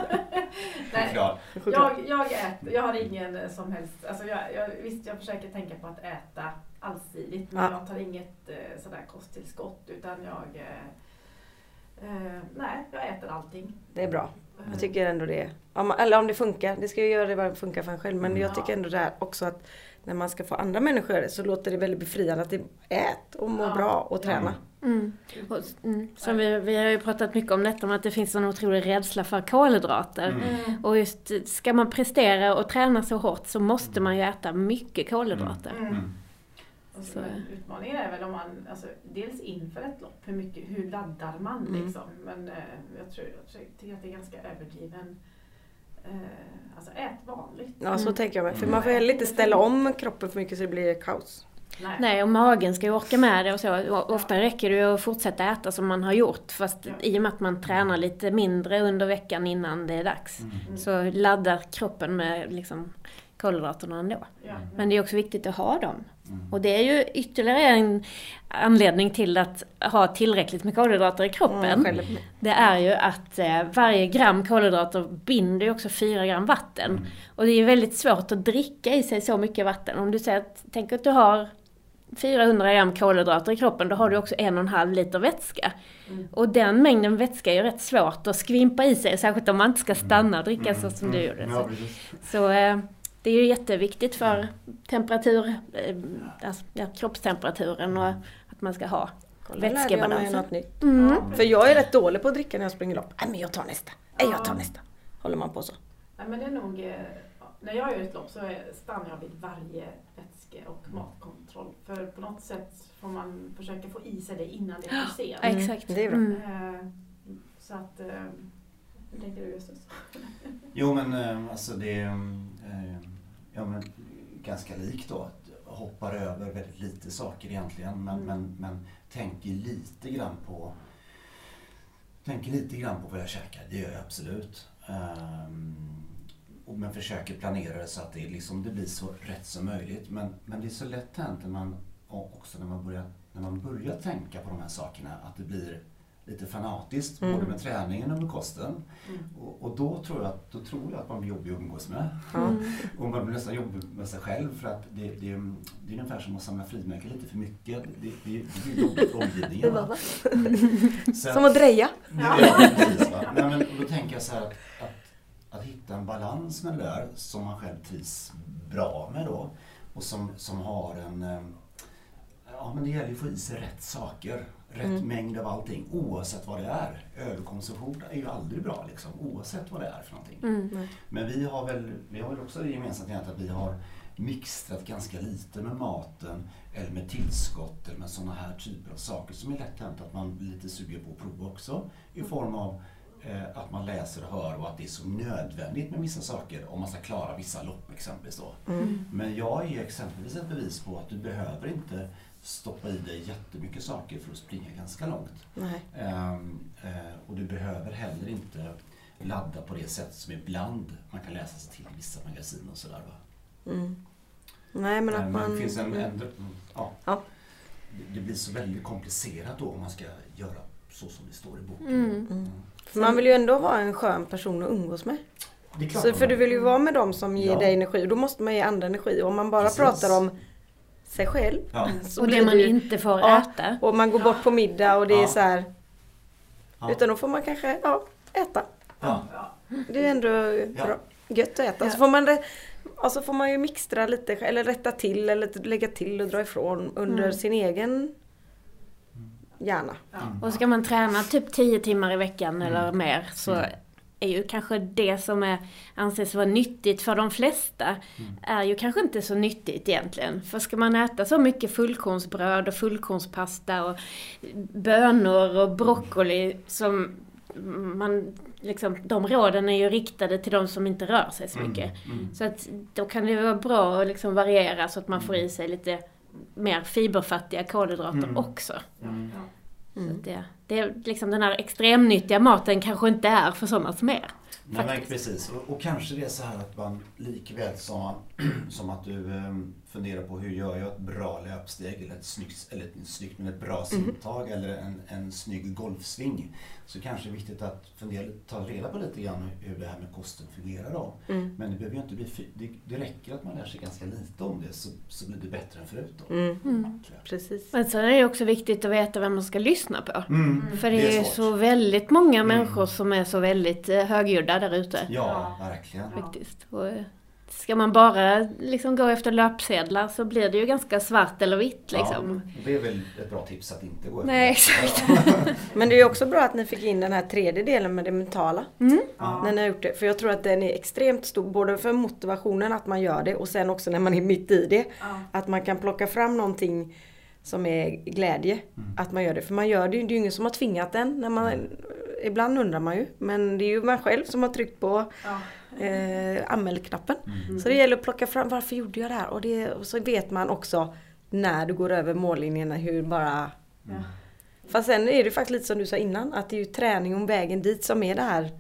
S5: Nej, jag, jag äter, jag har ingen eh, som helst, alltså jag, jag, visst jag försöker tänka på att äta allsidigt men
S3: Ja.
S5: jag tar inget eh, sådär kosttillskott utan jag eh, eh, Nej, jag äter allting.
S3: Det är bra.
S5: Eh,
S3: Jag tycker ändå det. Om, eller om det funkar. Det ska ju göra det vad det funkar för en själv. Men jag
S5: Ja.
S3: tycker ändå det här också att när man ska få andra människor så låter det väldigt befriande att det ät och må
S5: Ja.
S3: bra och träna.
S2: Mm. Och, mm. Som vi, vi har ju pratat mycket om detta, om att det finns en otrolig rädsla för kolhydrater.
S4: Mm.
S2: Och just, ska man prestera och träna så hårt så måste man ju äta mycket kolhydrater.
S5: Mm.
S4: Mm.
S5: Så, utmaningen är väl om man, alltså, dels inför ett lopp, hur, mycket, hur laddar man
S3: Mm.
S5: liksom. Men eh, jag, tror, jag tror- tycker att det är ganska överdriven, alltså ät vanligt.
S3: Ja, så
S2: Mm.
S3: tänker jag mig. För
S4: Mm.
S3: man får heller inte ställa om kroppen för mycket så det blir kaos.
S5: Nej.
S2: Nej, och magen ska ju orka med det och så. Och Ofta räcker det ju att fortsätta äta som man har gjort. Fast
S5: Ja.
S2: i och med att man tränar lite mindre under veckan innan det är dags.
S4: Mm.
S2: Så laddar kroppen med liksom kolhydraterna ändå.
S5: Ja.
S2: Men det är också viktigt att ha dem.
S4: Mm.
S2: Och det är ju ytterligare en anledning till att ha tillräckligt med kolhydrater i kroppen.
S3: Mm.
S2: Det är ju att eh, varje gram kolhydrater binder ju också 4 gram vatten.
S4: Mm.
S2: Och det är väldigt svårt att dricka i sig så mycket vatten. Om du säger att, tänk att du har 400 gram kolhydrater i kroppen, då har du också en och en halv liter vätska.
S5: Mm.
S2: Och den mängden vätska är ju rätt svårt att skvimpa i sig, särskilt om man inte ska stanna och dricka så som du gjorde.
S4: Mm. Ja,
S2: Så, så eh, det är ju jätteviktigt för temperatur, eh, alltså, ja, kroppstemperaturen och att man ska ha.
S3: Kolla,
S2: Vätskebalansen.
S3: något nytt.
S2: Mm.
S3: För jag är rätt dålig på att dricka när jag springer lopp. Nej men jag tar nästa. Nej jag tar
S5: Ja.
S3: nästa. Håller man på så.
S5: Nej, men det är nog, eh, ja, när jag gör ett lopp så är- stannar jag vid varje vätske och matkontroll. För på något sätt får man försöka få i sig det innan det är för sent.
S2: Ja,
S3: Mm,
S2: exakt.
S3: det är bra.
S2: Mm.
S5: Eh, Så att, hur tänker du Justus?
S4: Jo men alltså det... eh, ja, men, ganska lik då. Hoppar över väldigt lite saker egentligen men,
S3: Mm.
S4: men, men tänker lite grann på Tänker lite grann på vad jag käkar, det gör jag absolut. Och men försöker planera det så att det, liksom, det blir så rätt som möjligt. Men, men det är så lätt hänt när man, också när man, börjar, när man börjar tänka på de här sakerna att det blir lite fanatiskt
S3: Mm.
S4: både med träningen och med kosten. Och, och då tror jag att, då tror jag att man blir jobbig att umgås med.
S3: Ja.
S4: Och man blir nästan jobbig med sig själv för att det, det, det är ungefär som att samla frimärken lite för mycket. Det, det, det blir jobbigt för omgivningen. va? Så
S3: Som att dreja.
S4: Ja, precis. Va? Nej, men då tänker jag så här att, att, att hitta en balans med det där som man själv trivs bra med då. Och som, som har en... eh, Ja men det gäller ju att få i sig rätt saker. Rätt
S3: Mm.
S4: mängd av allting oavsett vad det är. Överkonsumtion är ju aldrig bra liksom oavsett vad det är för någonting.
S2: Mm.
S4: Men vi har väl, vi har väl också det gemensamt att vi har mixtrat ganska lite med maten eller med tillskott eller med sådana här typer av saker som är lätt hänt att man blir lite sugen på att prova också. I form av eh, att man läser och hör och att det är så nödvändigt med vissa saker om man ska klara vissa lopp exempelvis då.
S3: Mm.
S4: Men jag är exempelvis ett bevis på att du behöver inte stoppa i dig jättemycket saker för att springa ganska långt.
S3: Nej.
S4: Ehm, eh, och du behöver heller inte ladda på det sätt som ibland man kan läsa sig till i vissa magasin och sådär. Va?
S3: Mm. Nej men att
S4: Men,
S3: man...
S4: det finns en,
S3: mm.
S4: en, ja.
S3: Ja.
S4: Det, blir så väldigt komplicerat då om man ska göra så som det står i boken.
S2: Mm.
S3: Mm. För man vill ju ändå vara en skön person att umgås med.
S4: Det är klart
S3: Så,
S4: man
S3: för du vill ju vara med dem som ger
S4: Ja.
S3: dig energi och då måste man ge andra energi. Och om man bara
S4: Precis.
S3: pratar om sig själv
S4: Ja.
S3: så
S2: Och
S3: blir
S2: det man
S3: ju-
S2: inte får
S3: Ja.
S2: äta.
S3: Och man går bort på middag och det är så här.
S4: Ja.
S3: Utan då får man kanske ja, äta. Det är ändå
S4: Ja.
S3: bra, gött att äta. Så får man, det- och så får man ju mixtra lite eller rätta till eller lägga till och dra ifrån under
S2: Mm.
S3: sin egen hjärna.
S2: Och ska man träna typ 10 timmar i veckan eller mer så
S4: Mm.
S2: Är ju kanske det som är, anses vara nyttigt för de flesta
S4: Mm.
S2: är ju kanske inte så nyttigt egentligen. För ska man äta så mycket fullkornsbröd och fullkornspasta och bönor och broccoli som man liksom, de råden är ju riktade till de som inte rör sig så mycket.
S4: Mm.
S2: Så att då kan det vara bra att liksom variera så att man får i sig lite mer fiberfattiga kolhydrater
S4: Mm.
S2: också.
S4: Mm.
S2: Det, det är liksom den här extremnyttiga maten kanske inte är för sådana som er.
S4: Nej, men precis. Och, och kanske det är så här att man likväl som, som att du funderar på hur gör jag ett bra löpsteg eller ett snyggt, eller ett snyggt men ett bra simtag eller en, en snygg golfsving. Så kanske det är viktigt att fundera, ta reda på lite grann hur det här med kosten fungerar då.
S3: Mm.
S4: Men det behöver ju inte bli, det, det räcker att man lär sig ganska lite om det så, så blir det bättre än förut då.
S3: Mm.
S2: Mm.
S3: Precis.
S2: Men så är det också viktigt att veta vem man ska lyssna på.
S4: Mm.
S2: För det är,
S4: svårt.
S2: så väldigt många
S4: Mm.
S2: människor som är så väldigt eh, högljudda där ute.
S4: Ja, verkligen.
S2: Faktiskt. Och, eh, ska man bara liksom gå efter löpsedlar så blir det ju ganska svart eller vitt liksom.
S4: Ja, det är väl ett bra tips att inte gå efter
S2: Nej, exakt.
S3: Men det är ju också bra att ni fick in den här tredje delen med det mentala.
S2: Mm.
S4: Ja.
S3: När ni har gjort det. För jag tror att den är extremt stor. Både för motivationen att man gör det och sen också när man är mitt i det.
S5: Ja.
S3: Att man kan plocka fram någonting som är glädje.
S4: Mm.
S3: Att man gör det. För man gör det ju. Det är ju ingen som har tvingat en. När man, ibland undrar man ju. Men det är ju man själv som har tryckt på
S5: Ja.
S3: eh, anmäl-knappen.
S4: Mm.
S3: Så det gäller att plocka fram varför gjorde jag det här? Och, det, och så vet man också när du går över mållinjerna hur bara...
S5: Ja.
S3: Fast sen är det faktiskt lite som du sa innan. Att det är ju träning om vägen dit som är det här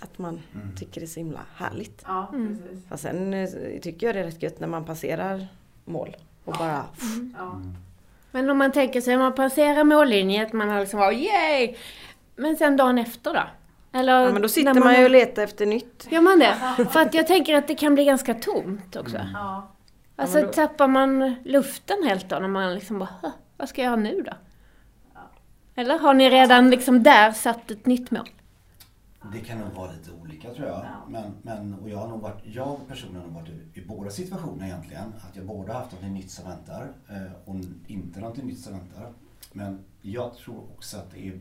S3: att man
S4: Mm.
S3: tycker det är så himla härligt.
S5: Ja,
S2: Mm.
S5: precis.
S3: Fast sen eh, tycker jag det är rätt gött när man passerar mål. Och bara...
S5: Ja.
S4: Mm.
S2: Men om man tänker sig, om man passerar mållinjen, att man har liksom bara yay! Men sen dagen efter då? Eller
S3: Ja, men då sitter
S2: när
S3: man ju och letar efter nytt.
S2: Gör man det? För att jag tänker att det kan bli ganska tomt också.
S4: Mm.
S5: Ja.
S2: Alltså
S3: Ja, då-
S2: tappar man luften helt då när man liksom bara, "Hå, vad ska jag göra nu då? Eller har ni redan liksom där satt ett nytt mål?
S4: Det kan nog vara lite olika tror jag.
S5: Ja.
S4: Men, men, och jag, har nog varit, jag personligen har varit i, i båda situationerna egentligen. Att jag både haft något nytt som väntar eh, och inte något nytt som väntar. Men jag tror också att det är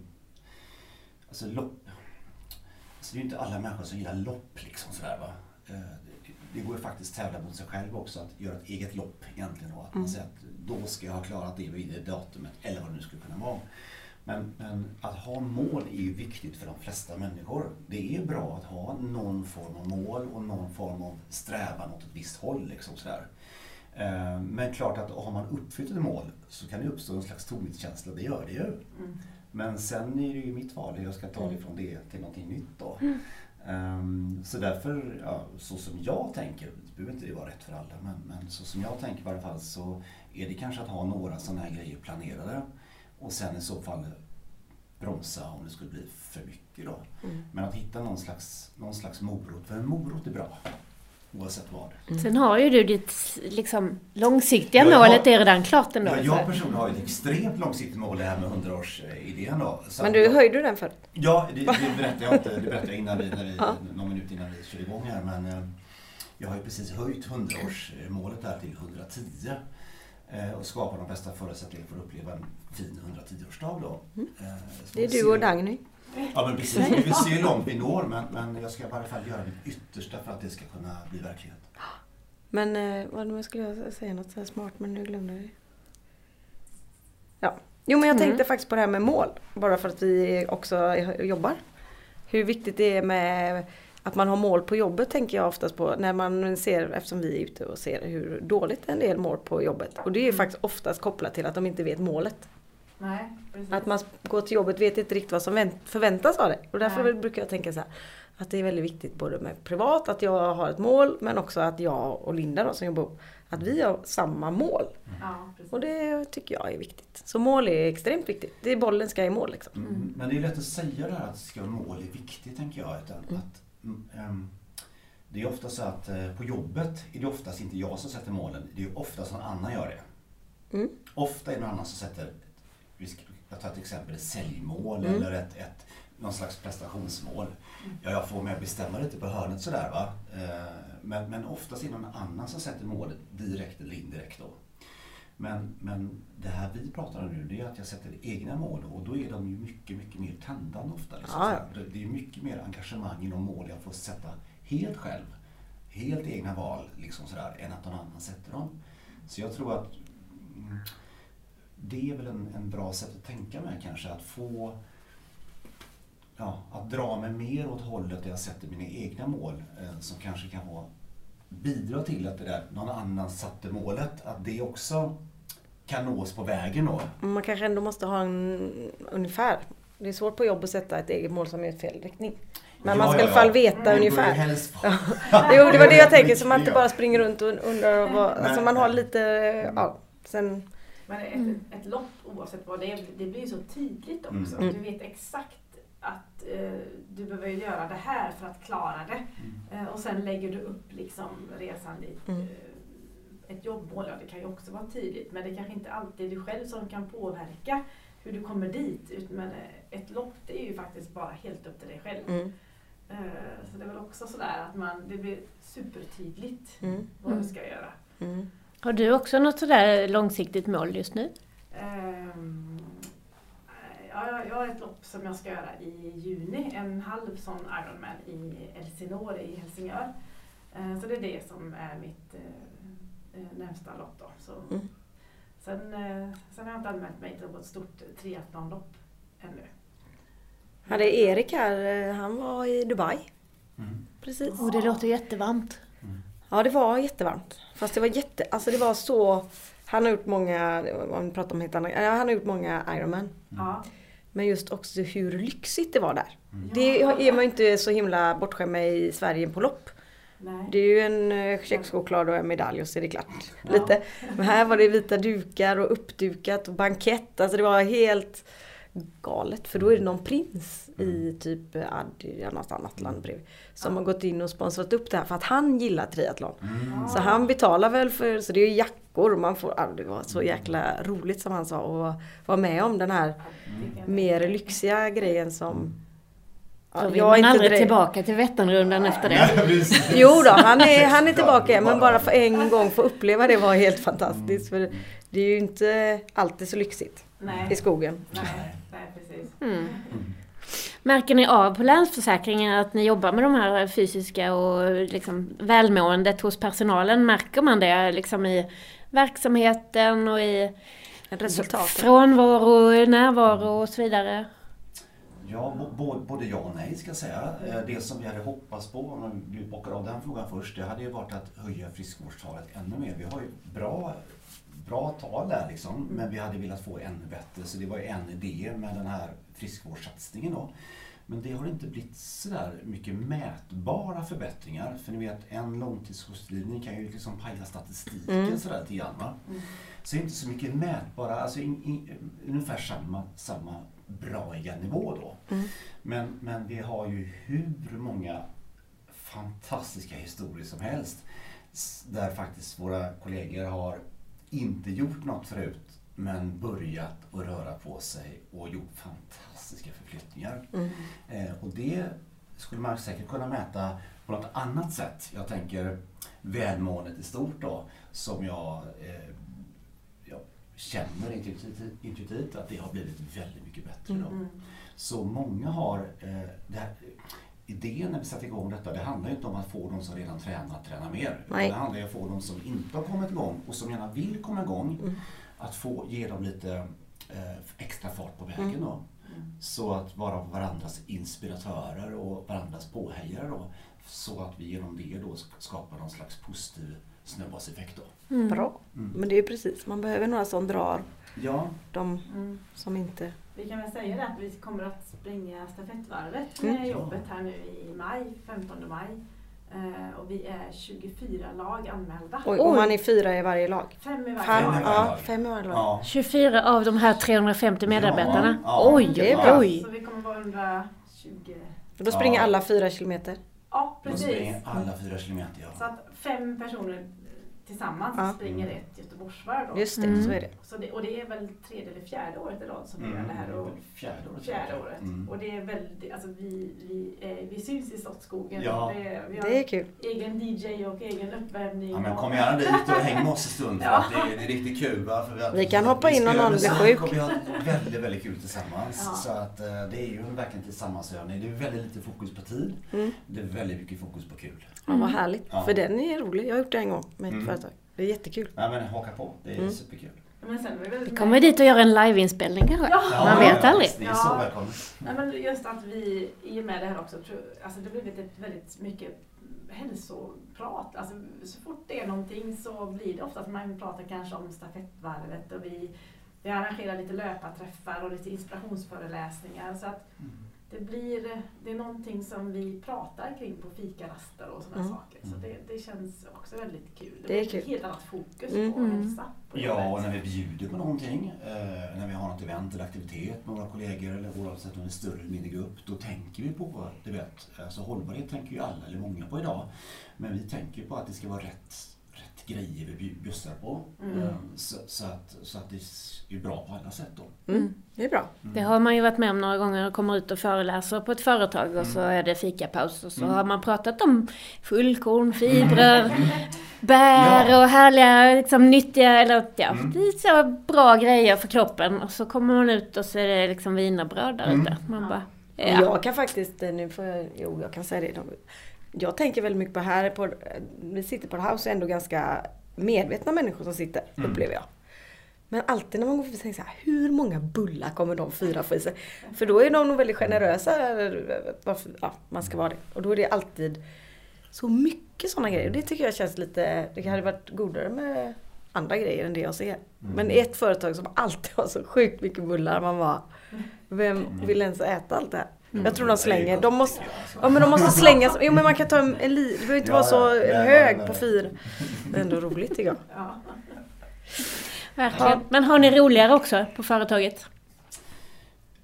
S4: alltså lopp. Alltså det är ju inte alla människor som gillar lopp liksom sådär va. Eh, det, går ju faktiskt tävla mot sig själv också att göra ett eget lopp egentligen då. Att man
S3: Mm.
S4: säger att då ska jag ha klarat det vid det datumet eller vad det nu skulle kunna vara. Men, men att ha mål är ju viktigt för de flesta människor. Det är bra att ha någon form av mål och någon form av strävan åt ett visst håll. Liksom sådär. Eh, men klart att har man uppfyllt ett mål så kan det uppstå en slags tomhetskänsla, det gör det ju.
S5: Mm.
S4: Men sen är det ju mitt val hur jag ska ta det
S3: Mm.
S4: från det till någonting nytt då. Ehm, så därför, ja, så som jag tänker, det behöver inte vara rätt för alla, men, men så som jag tänker i varje fall så är det kanske att ha några sådana här grejer planerade och sen i så fall bromsa om det skulle bli för mycket då.
S3: Mm.
S4: Men att hitta någon slags, någon slags morot, för en morot är bra oavsett vad.
S2: Sen har ju du ditt liksom, långsiktiga
S4: Ja, jag
S2: målet,
S4: har-
S2: är redan klart ändå.
S4: Ja, jag personligen har ett extremt långsiktigt mål, det här med 100-årsidén då. Så
S3: Men du höjde den för.
S4: Ja, det, det berättade jag inte. Det berättade jag innan vi, när vi,
S3: Ja.
S4: någon minut innan vi körde igång här. Men eh, jag har ju precis höjt 100-årsmålet där till 110. Eh, och skapar de bästa förutsättningarna för att uppleva en fin 110-årsdag då. Eh,
S3: Mm. Det är du och Dagny.
S4: Ja men precis, vi vill se hur långt vi når men, men jag ska i varje fall göra mitt yttersta för att det ska kunna bli verklighet.
S3: Men eh, vad skulle jag säga något så här smart men nu glömde jag det. Ja. Jo men jag
S2: Mm.
S3: tänkte faktiskt på det här med mål. Bara för att vi också jobbar. Hur viktigt det är med att man har mål på jobbet tänker jag oftast på när man ser, eftersom vi är ute och ser hur dåligt en del mår på jobbet. Och det är ju faktiskt oftast kopplat till att de inte vet målet.
S5: Nej.
S3: Att man går till jobbet vet inte riktigt vad som vänt- förväntas av det. Och därför
S5: Nej.
S3: brukar jag tänka så här. Att det är väldigt viktigt både med privat, att jag har ett mål, men också att jag och Linda då, som jobbar ihop, att vi har samma mål.
S5: Ja, precis.
S3: Och det tycker jag är viktigt. Så mål är extremt viktigt. Det är bollen ska i mål liksom.
S4: Mm. Men det är lätt att säga det här att ska mål är viktigt tänker jag. Utan
S3: Mm.
S4: att, mm, ehm, det är ofta så att eh, på jobbet är det oftast inte jag som sätter målen. Det är oftast någon annan gör det.
S3: Mm.
S4: Ofta är det någon annan som sätter, jag tar ett exempel, ett säljmål
S3: Mm.
S4: eller ett, ett, någon slags prestationsmål. Ja, jag får med bestämma lite på hörnet sådär va. Eh, Men, men oftast är det någon annan som sätter målet direkt eller indirekt då. Men, men det här vi pratar om nu det är att jag sätter egna mål och då är de ju mycket, mycket mer tändande ofta. Liksom.
S3: Ja, ja.
S4: Det- Det är mycket mer engagemang i de mål jag får sätta helt själv. Helt egna val liksom sådär, än att någon annan sätter dem. Så jag tror att mm, det är väl en, en bra sätt att tänka med kanske. Att få ja, att dra mig mer åt hållet där jag sätter mina egna mål eh, som kanske kan vara, bidra till att det där någon annan satte målet, att det också kan nås på vägen då.
S3: Man kanske ändå måste ha en ungefär. Det är svårt på jobb att sätta ett eget mål som är i fel riktning. Men man ska i alla fall veta
S4: borde
S3: ungefär.
S4: vara-
S3: Jo, det var det jag tänkte. Så man inte
S4: ja.
S3: bara springer runt och undrar vad... Alltså man har lite... Ja, sen...
S5: Men ett,
S3: Mm.
S5: ett lopp oavsett vad det är, det blir ju så tydligt också.
S3: Mm.
S5: Du vet exakt att eh, du behöver göra det här för att klara det.
S4: Mm.
S5: Eh, och sen lägger du upp liksom resan dit.
S3: Mm.
S5: Eh, ett jobbmål, ja det kan ju också vara tydligt men det kanske inte alltid är du själv som kan påverka hur du kommer dit. Ut- Men eh, ett lopp det är ju faktiskt bara helt upp till dig själv.
S3: Mm,
S5: Eh, så det är väl också sådär att man, det blir supertydligt
S3: mm,
S5: vad du ska göra.
S3: mm.
S2: Har du också något sådär långsiktigt mål just nu?
S5: Ehm, ja, jag- har ett lopp som jag ska göra i juni, en halv sån Ironman i Elsinore i Helsingör. Eh, Så det är det som är mitt eh, närmsta lopp då. Så
S3: Mm.
S5: sen, eh, sen har jag inte anmält mig till något stort triathlonlopp ännu.
S3: Hade Erik här, han var i Dubai.
S4: Mm.
S3: Precis.
S2: Oh, det låter jättevarmt.
S3: Ja, det var jättevarmt. Fast det var jätte... Alltså det var så... Han har gjort många, om vi pratar om helt annat, ja, han har gjort många Ironman.
S5: Ja.
S3: Men just också hur lyxigt det var där.
S4: Mm.
S3: Det är man ju inte så himla bortskämd med i Sverige på lopp.
S5: Nej.
S3: Det är ju en eh, kexchoklad och en medalj och så är det klart. Lite. Men här var det vita dukar och uppdukat och bankett. Alltså det var helt galet. För då är det någon prins i typ Adi, eller något annat land bredvid. Som har gått in och sponsrat upp det här för att han gillar triathlon.
S4: Mm.
S3: Så han betalar väl för, så det är ju jackor och man får, ja, det var så jäkla roligt som han sa att vara med om den här mer lyxiga grejen som
S2: Så
S3: Ja, jag är inte
S2: aldrig
S3: direkt-
S2: tillbaka till Vätternrundan efter det.
S3: Jo då, han är, han är tillbaka men bara för en gång få uppleva det var helt fantastiskt. För det är ju inte alltid så lyxigt
S5: Nej.
S3: i skogen.
S5: Nej, precis.
S2: Mm. Märker ni av på Länsförsäkringen att ni jobbar med de här fysiska och liksom välmåendet hos personalen? Märker man det liksom i verksamheten och i
S3: Resultatet.
S2: Frånvaro, närvaro och så vidare.
S4: Ja, både ja och nej ska jag säga. Eh, det som vi hade hoppats på, om vi bockar av den frågan först, det hade ju varit att höja friskvårdstalet ännu mer. Vi har ju bra, bra tal där liksom, men vi hade velat få ännu bättre. Så det var en idé med den här friskvårdssatsningen då. Men det har inte blivit sådär mycket mätbara förbättringar. För ni vet, en långtidssjukskrivning kan ju liksom paja statistiken mm. sådär lite grann. Mm. Så det är inte så mycket mätbara, alltså in, in, ungefär samma, samma braiga nivå då. Mm. Men, men vi har ju hur många fantastiska historier som helst där faktiskt våra kollegor har inte gjort något förut men börjat att röra på sig och gjort fantastiska förflyttningar. Mm. Eh, och det skulle man säkert kunna mäta på något annat sätt. Jag tänker välmåendet i stort då, som jag, eh, jag känner intuitivt, intuitivt, att det har blivit väldigt mycket bättre. Då. Mm. Så många har, eh, det här, idén när vi satte igång detta, det handlar inte om att få de som redan tränar att träna mer. Nej. Det handlar om att få de som inte har kommit igång och som gärna vill komma igång mm att få ge dem lite eh, extra fart på vägen. Mm. Då. Så att vara varandras inspiratörer och varandras påhejare då. Så att vi genom det då skapar någon slags positiv snöbollseffekt. Då.
S3: Mm. Bra, mm. men det är ju precis, man behöver några som drar ja. de mm. som inte...
S5: Vi kan väl säga det att vi kommer att springa stafettvarvet med mm. jobbet här nu i maj, 15 maj. Uh, och vi är 24 lag anmälda.
S3: Oj, och man är fyra i varje lag?
S5: Fem i varje fem lag.
S3: Ja, fem i varje lag. Ja.
S2: 24 av de här 350 medarbetarna? Ja, oj,
S3: det är bra.
S5: oj! Så vi kommer vara 120.
S3: Och då springer alla fyra kilometer?
S5: Ja, precis. Då springer
S4: alla fyra kilometer, ja.
S5: Så att fem personer tillsammans ja. springer ett Göteborgsvarv. Då.
S3: Just det, mm. så är det.
S5: Så det. Och det är väl tredje eller fjärde året i rad som vi mm. gör det här. Och
S4: fjärde året.
S5: Fjärde året. Mm. Och det är väldigt, alltså vi, vi, eh, vi syns i Slottsskogen.
S3: Ja. Det, vi har det är kul.
S5: egen DJ och egen uppvärmning.
S4: Ja, men kom gärna dit och häng med oss en stund. ja. för det, är, det är riktigt kul. Va? För
S3: vi, vi kan hoppa in om någon blir sjuk.
S4: Vi har väldigt, väldigt kul tillsammans. Ja. Så att, eh, det är ju verkligen tillsammansövning. Det är väldigt lite fokus på tid. Mm. Det är väldigt mycket fokus på kul.
S3: Ja, vad härligt. För den är rolig. Jag har gjort det en gång med ett mm. Det är jättekul.
S4: Ja, men haka på. Det är mm. superkul.
S2: vi kommer dit och gör en liveinspelning kanske. Ja, Man vet aldrig.
S4: Det är så välkommet.
S5: Nej, men just att vi, i och med det här också, tror, alltså det har blivit ett väldigt mycket hälsoprat. Alltså, så fort det är någonting så blir det ofta att man pratar kanske om stafettvarvet och vi, vi arrangerar lite löparträffar och lite inspirationsföreläsningar. Så att mm det, blir, det är någonting som vi pratar kring på fikaraster och sådana mm. saker. Så det, det, känns också väldigt kul. Det, det är kul. ett helt annat fokus mm. på hälsa. På
S4: ja, och när vi bjuder på någonting, eh, när vi har något event eller aktivitet med våra kollegor eller oavsett om det är större eller mindre grupp, då tänker vi på, du vet, alltså hållbarhet tänker ju alla eller många på idag. Men vi tänker på att det ska vara rätt grejer vi bjussar på. Mm. Ehm, så, så, att, så att det är bra på alla sätt då.
S3: Mm. Det är bra.
S2: Mm. Det har man ju varit med om några gånger, kommer ut och föreläser på ett företag och så mm. är det fikapaus och så mm. har man pratat om fullkorn, fibrer, mm. bär ja. och härliga, liksom nyttiga, eller ja, det är så bra grejer för kroppen. Och så kommer man ut och så är det liksom wienerbröd där ute. Man bara,
S3: ja. Jag kan faktiskt, nu får jag, jo jag kan säga det jag tänker väldigt mycket på här, på, vi sitter på House och är ändå ganska medvetna människor som sitter, mm. upplever jag. Men alltid när man går förbi tänker jag hur många bullar kommer de fyra få i sig? För då är de nog väldigt generösa, varför, ja, man ska vara det. Och då är det alltid så mycket sådana grejer. Och det tycker jag känns lite, det hade varit godare med andra grejer än det jag ser. Mm. Men ett företag som alltid har så sjukt mycket bullar, man bara, vem vill ens äta allt det här? Mm. Jag tror de slänger. De måste, ja, men de måste slänga. Jo men man kan ta en, en li, Det behöver inte vara så hög på fyra. Det är ändå roligt tycker jag. Ja.
S2: Verkligen. Men har ni roligare också på företaget?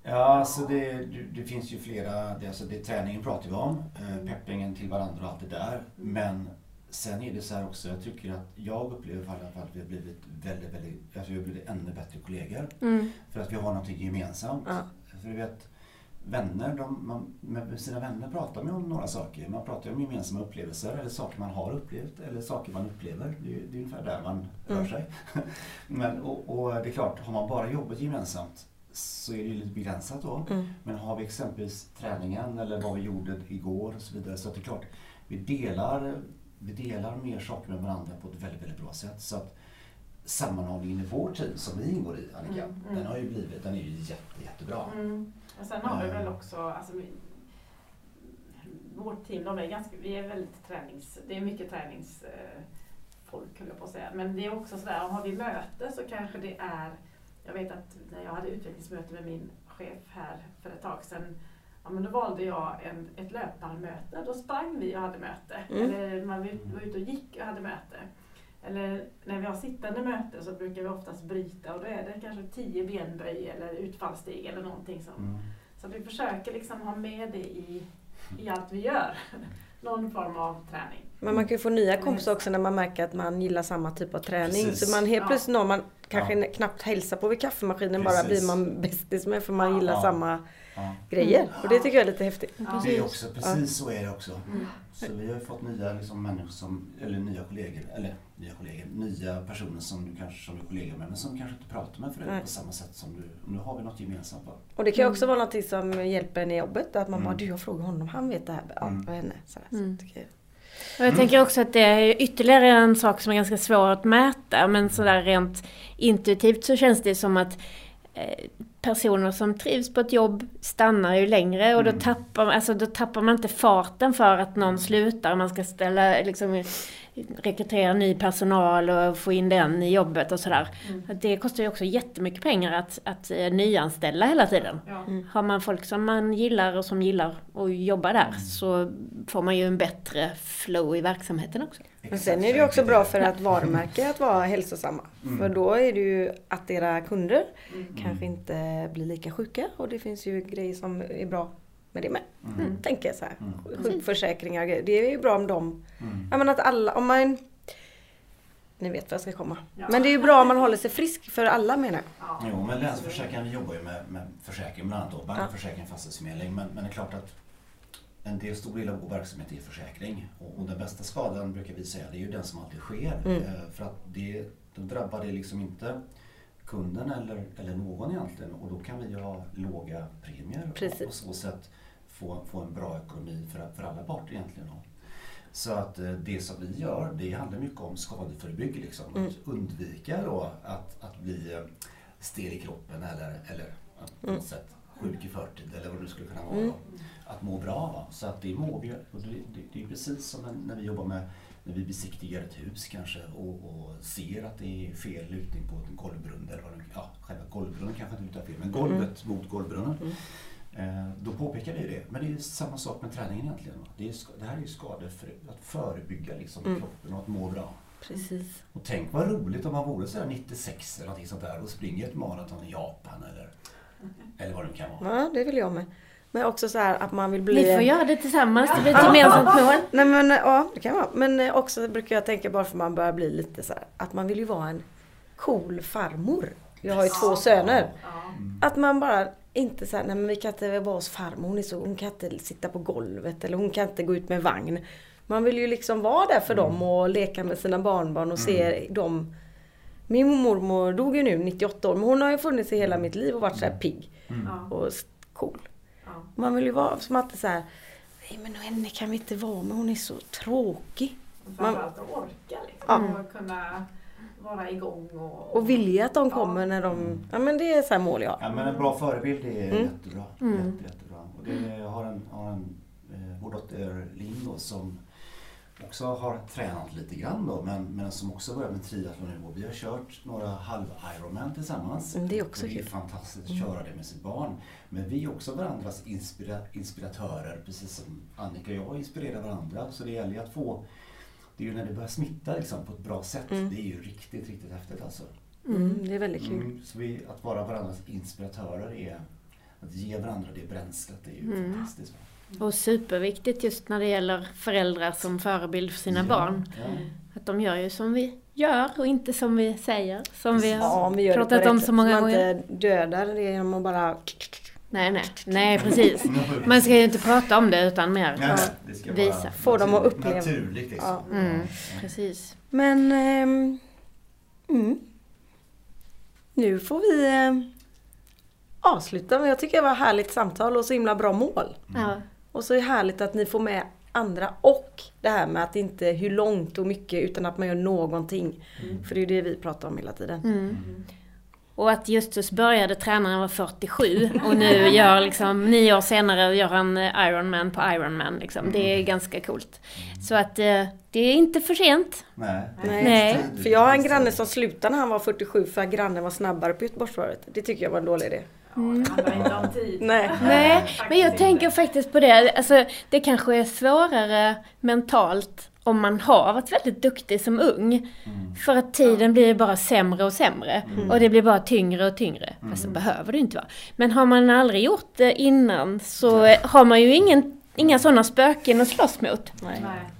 S4: Ja, alltså det, det finns ju flera, det, alltså det, träningen pratar vi om, eh, peppingen till varandra och allt det där. Men sen är det så här också, jag tycker att jag upplever i alla fall att vi har blivit väldigt, väldigt, alltså vi har blivit ännu bättre kollegor. Mm. För att vi har någonting gemensamt. Ja. För du vet, vänner, de, man, med sina vänner pratar man om några saker. Man pratar om gemensamma upplevelser eller saker man har upplevt eller saker man upplever. Det är, det är ungefär där man rör mm. sig. Men, och, och, det är klart, har man bara jobbat gemensamt så är det ju lite begränsat då. Mm. Men har vi exempelvis träningen eller vad vi gjorde igår och så vidare så att det är klart, vi delar, vi delar mer saker med varandra på ett väldigt, väldigt bra sätt. Så att sammanhållningen i vårt team som vi ingår i, Annika,
S5: Mm, mm.
S4: den har ju blivit, den är ju jätte, jättebra.
S5: Mm. Och sen har vi väl också, alltså, vi, vårt team, de är ganska, vi är väldigt tränings, det är mycket tränings eh, höll jag på att säga. Men det är också sådär, har vi möte så kanske det är, jag vet att när jag hade utvecklingsmöte med min chef här för ett tag sedan, ja men då valde jag en, ett löparmöte, då sprang vi och hade möte.
S3: Mm.
S5: Eller man var ute och gick och hade möte. Eller när vi har sittande möte så brukar vi oftast bryta och då är det kanske tio benböj eller utfallssteg eller någonting som
S4: Mm.
S5: så att vi försöker liksom ha med det i, i allt vi gör. Någon form av träning.
S3: Men man kan ju få nya kompisar också när man märker att man gillar samma typ av träning.
S4: Precis.
S3: Så man helt
S5: Ja.
S3: plötsligt någon man kanske
S4: Ja.
S3: knappt hälsar på vid kaffemaskinen bara
S4: Precis.
S3: blir man bästis med för man
S5: Ja.
S3: gillar
S4: Ja.
S3: samma
S4: Ja.
S3: grejer. Och det tycker jag är lite häftigt.
S5: Ja.
S4: Det är också, precis så är det också. Så vi har ju fått nya liksom, människor som, eller nya kollegor, eller nya kollegor, nya personer som du kanske som du är kollega med men som kanske inte pratar med förut
S3: Nej.
S4: på samma sätt som du. Nu har vi något gemensamt bara.
S3: Och det kan ju också vara någonting som hjälper en i jobbet. Att man
S4: Mm.
S3: bara, du jag frågar honom, han vet det här. Ja,
S4: Mm.
S3: henne. Så, så
S2: Mm.
S3: tycker jag.
S2: Och jag tänker också att det är ytterligare en sak som är ganska svår att mäta men sådär rent intuitivt så känns det som att personer som trivs på ett jobb stannar ju längre och då,
S4: Mm.
S2: tappar, alltså, då tappar man inte farten för att någon slutar. Man ska ställa, liksom, rekrytera ny personal och få in den i jobbet och sådär. Att Det kostar ju också jättemycket pengar att, att eh, nyanställa hela tiden.
S5: Ja.
S2: Har man folk som man gillar och som gillar att jobba där så får man ju en bättre flow i verksamheten också.
S3: Men sen är det ju också bra för att varumärke att vara hälsosamma.
S4: Mm.
S3: För då är det ju att era kunder
S5: Mm.
S3: kanske inte blir lika sjuka. Och det finns ju grejer som är bra med det med.
S4: Mm.
S3: Tänker jag så här.
S4: Mm.
S3: Sjukförsäkringar och grejer. Det är ju bra om de...
S4: Mm.
S3: Jag menar att alla, om man... Ni vet vad jag ska komma.
S5: Ja.
S3: Men det är ju bra om man håller sig frisk för alla menar jag.
S5: Ja.
S4: Jo, men Länsförsäkringen, vi jobbar ju med, med försäkring bland annat då. Bankförsäkring, fastighetsförmedling. Men, men det är klart att en del stor del av vår verksamhet är försäkring. Och, den bästa skadan brukar vi säga, det är ju den som alltid sker.
S3: Mm.
S4: Eh, för att det, då drabbar det liksom inte kunden eller, eller någon egentligen. Och då kan vi ha låga premier
S3: Precis.
S4: och på så sätt få, få en bra ekonomi för, för alla parter egentligen. Så att eh, det som vi gör, det handlar mycket om skadeförebygg. Liksom.
S3: Mm.
S4: Att undvika då att, att bli eh, stel i kroppen eller, eller på
S3: Mm.
S4: något sätt sjuk i förtid eller vad det nu skulle kunna vara.
S3: Mm.
S4: Att må bra. Va? Så att det mår vi och det, det, det är precis som när vi jobbar med när vi besiktigar ett hus kanske och, och ser att det är fel lutning på en golvbrunn eller vad det nu Ja, själva golvbrunnen kanske inte lutar fel, men golvet mot golvbrunnen.
S3: Mm.
S4: Eh, då påpekar vi det. Men det är samma sak med träningen egentligen. Det, är, det här är ju skador för att förebygga liksom,
S3: Mm.
S4: kroppen och att må bra.
S3: Precis.
S4: Och tänk vad roligt om man vore sådär 96 eller någonting sånt där och springer ett maraton i Japan eller, eller vad det nu kan vara.
S3: Ja, det vill jag med. Men också så här att man vill bli...
S2: Ni får göra det tillsammans, det blir ett gemensamt mål.
S3: Nej men ja, det kan vara. Men eh, också brukar jag tänka bara för man börjar bli lite så här, att man vill ju vara en cool farmor. Jag har ju två söner. Att man bara inte säger nej men vi kan inte vara hos farmor, hon, är så, hon kan inte sitta på golvet eller hon kan inte gå ut med vagn. Man vill ju liksom vara där för dem och leka med sina barnbarn och se dem. Min mormor dog ju nu 98 år men hon har ju funnits i hela mitt liv och varit så här pigg
S4: Mm.
S3: Och cool.
S5: Ja.
S3: Man vill ju vara som att så här, nej men henne kan vi inte vara med, hon är så tråkig.
S5: Framförallt att orka liksom.
S3: Ja.
S5: Och kunna vara igång och...
S3: Och vilja att de
S5: Ja.
S3: kommer när de, ja men det är så här mål jag har.
S4: Ja men en bra förebild är
S3: Mm.
S4: jättebra. Jätte, jättebra. Och det, jag har en, har en eh, vår dotter Linn som också har tränat lite grann då men, men som också börjat med triathlon nu vi har kört några halv-Ironman tillsammans.
S3: Mm, det är också
S4: och det är
S3: kul.
S4: fantastiskt att köra det med sitt barn. Men vi är också varandras inspira, inspiratörer precis som Annika och jag inspirerar varandra. Så det gäller ju att få det är ju när det börjar smitta liksom, på ett bra sätt.
S3: Mm.
S4: Det är ju riktigt, riktigt häftigt alltså.
S3: Mm, det är väldigt kul.
S4: Mm, så vi, att vara varandras inspiratörer är att ge varandra det bränslet. Det är ju
S2: Mm.
S4: fantastiskt.
S2: Och superviktigt just när det gäller föräldrar som förebild för sina
S4: Ja,
S2: barn.
S4: Ja.
S2: Att de gör ju som vi gör och inte som vi säger. Som vi
S3: Ja,
S2: har
S3: på
S2: pratat om så många
S3: man
S2: gånger.
S3: inte dödar det genom att bara...
S2: Nej, nej, nej precis. Man ska ju inte prata om det utan mer
S4: Nej, det ska
S2: visa.
S3: Få dem att uppleva.
S4: Naturligt liksom.
S3: Ja.
S2: Mm,
S4: Ja.
S2: precis.
S3: Men... ehm, mm. Nu får vi eh, avsluta. Men jag tycker det var ett härligt samtal och så himla bra mål.
S2: Ja.
S3: Och så är det härligt att ni får med andra och det här med att inte hur långt och mycket utan att man gör någonting.
S4: Mm.
S3: För det är ju det vi pratar om hela tiden.
S2: Mm. Och att Justus började träna när han var 47 och nu gör liksom, nio år senare gör han eh, Ironman på Ironman liksom. Det är ganska coolt. Så att eh, det är inte för sent.
S4: Nej.
S3: Nej.
S2: Nej.
S3: För jag har en granne som slutade när han var 47 för att grannen var snabbare på Göteborgsvarvet. Det tycker jag var en dålig idé.
S5: Ja, det handlar inte om tid.
S3: Nej.
S2: Nej, men jag tänker faktiskt på det. Alltså, det kanske är svårare mentalt om man har varit väldigt duktig som ung. För att tiden blir bara sämre och sämre. Och det blir bara tyngre och tyngre. Fast det behöver det inte vara. Men har man aldrig gjort det innan så har man ju ingen, inga sådana spöken att slåss mot.
S3: Nej.
S5: Nej.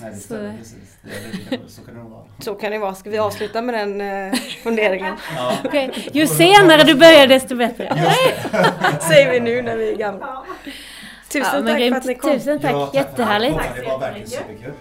S4: Nej, det
S2: Så-
S4: stämmer precis. Det, det, det, så kan det nog vara.
S3: Så kan det vara. Ska vi avsluta med den eh, funderingen?
S4: Ja,
S2: Okej, Ju senare du börjar desto bättre.
S3: Säger vi nu när vi är gamla. Tusen
S2: Ja,
S3: tack för att ni kom.
S2: Tusen tack,
S4: Ja, tack
S2: jättehärligt.
S4: Det var verkligen superkul.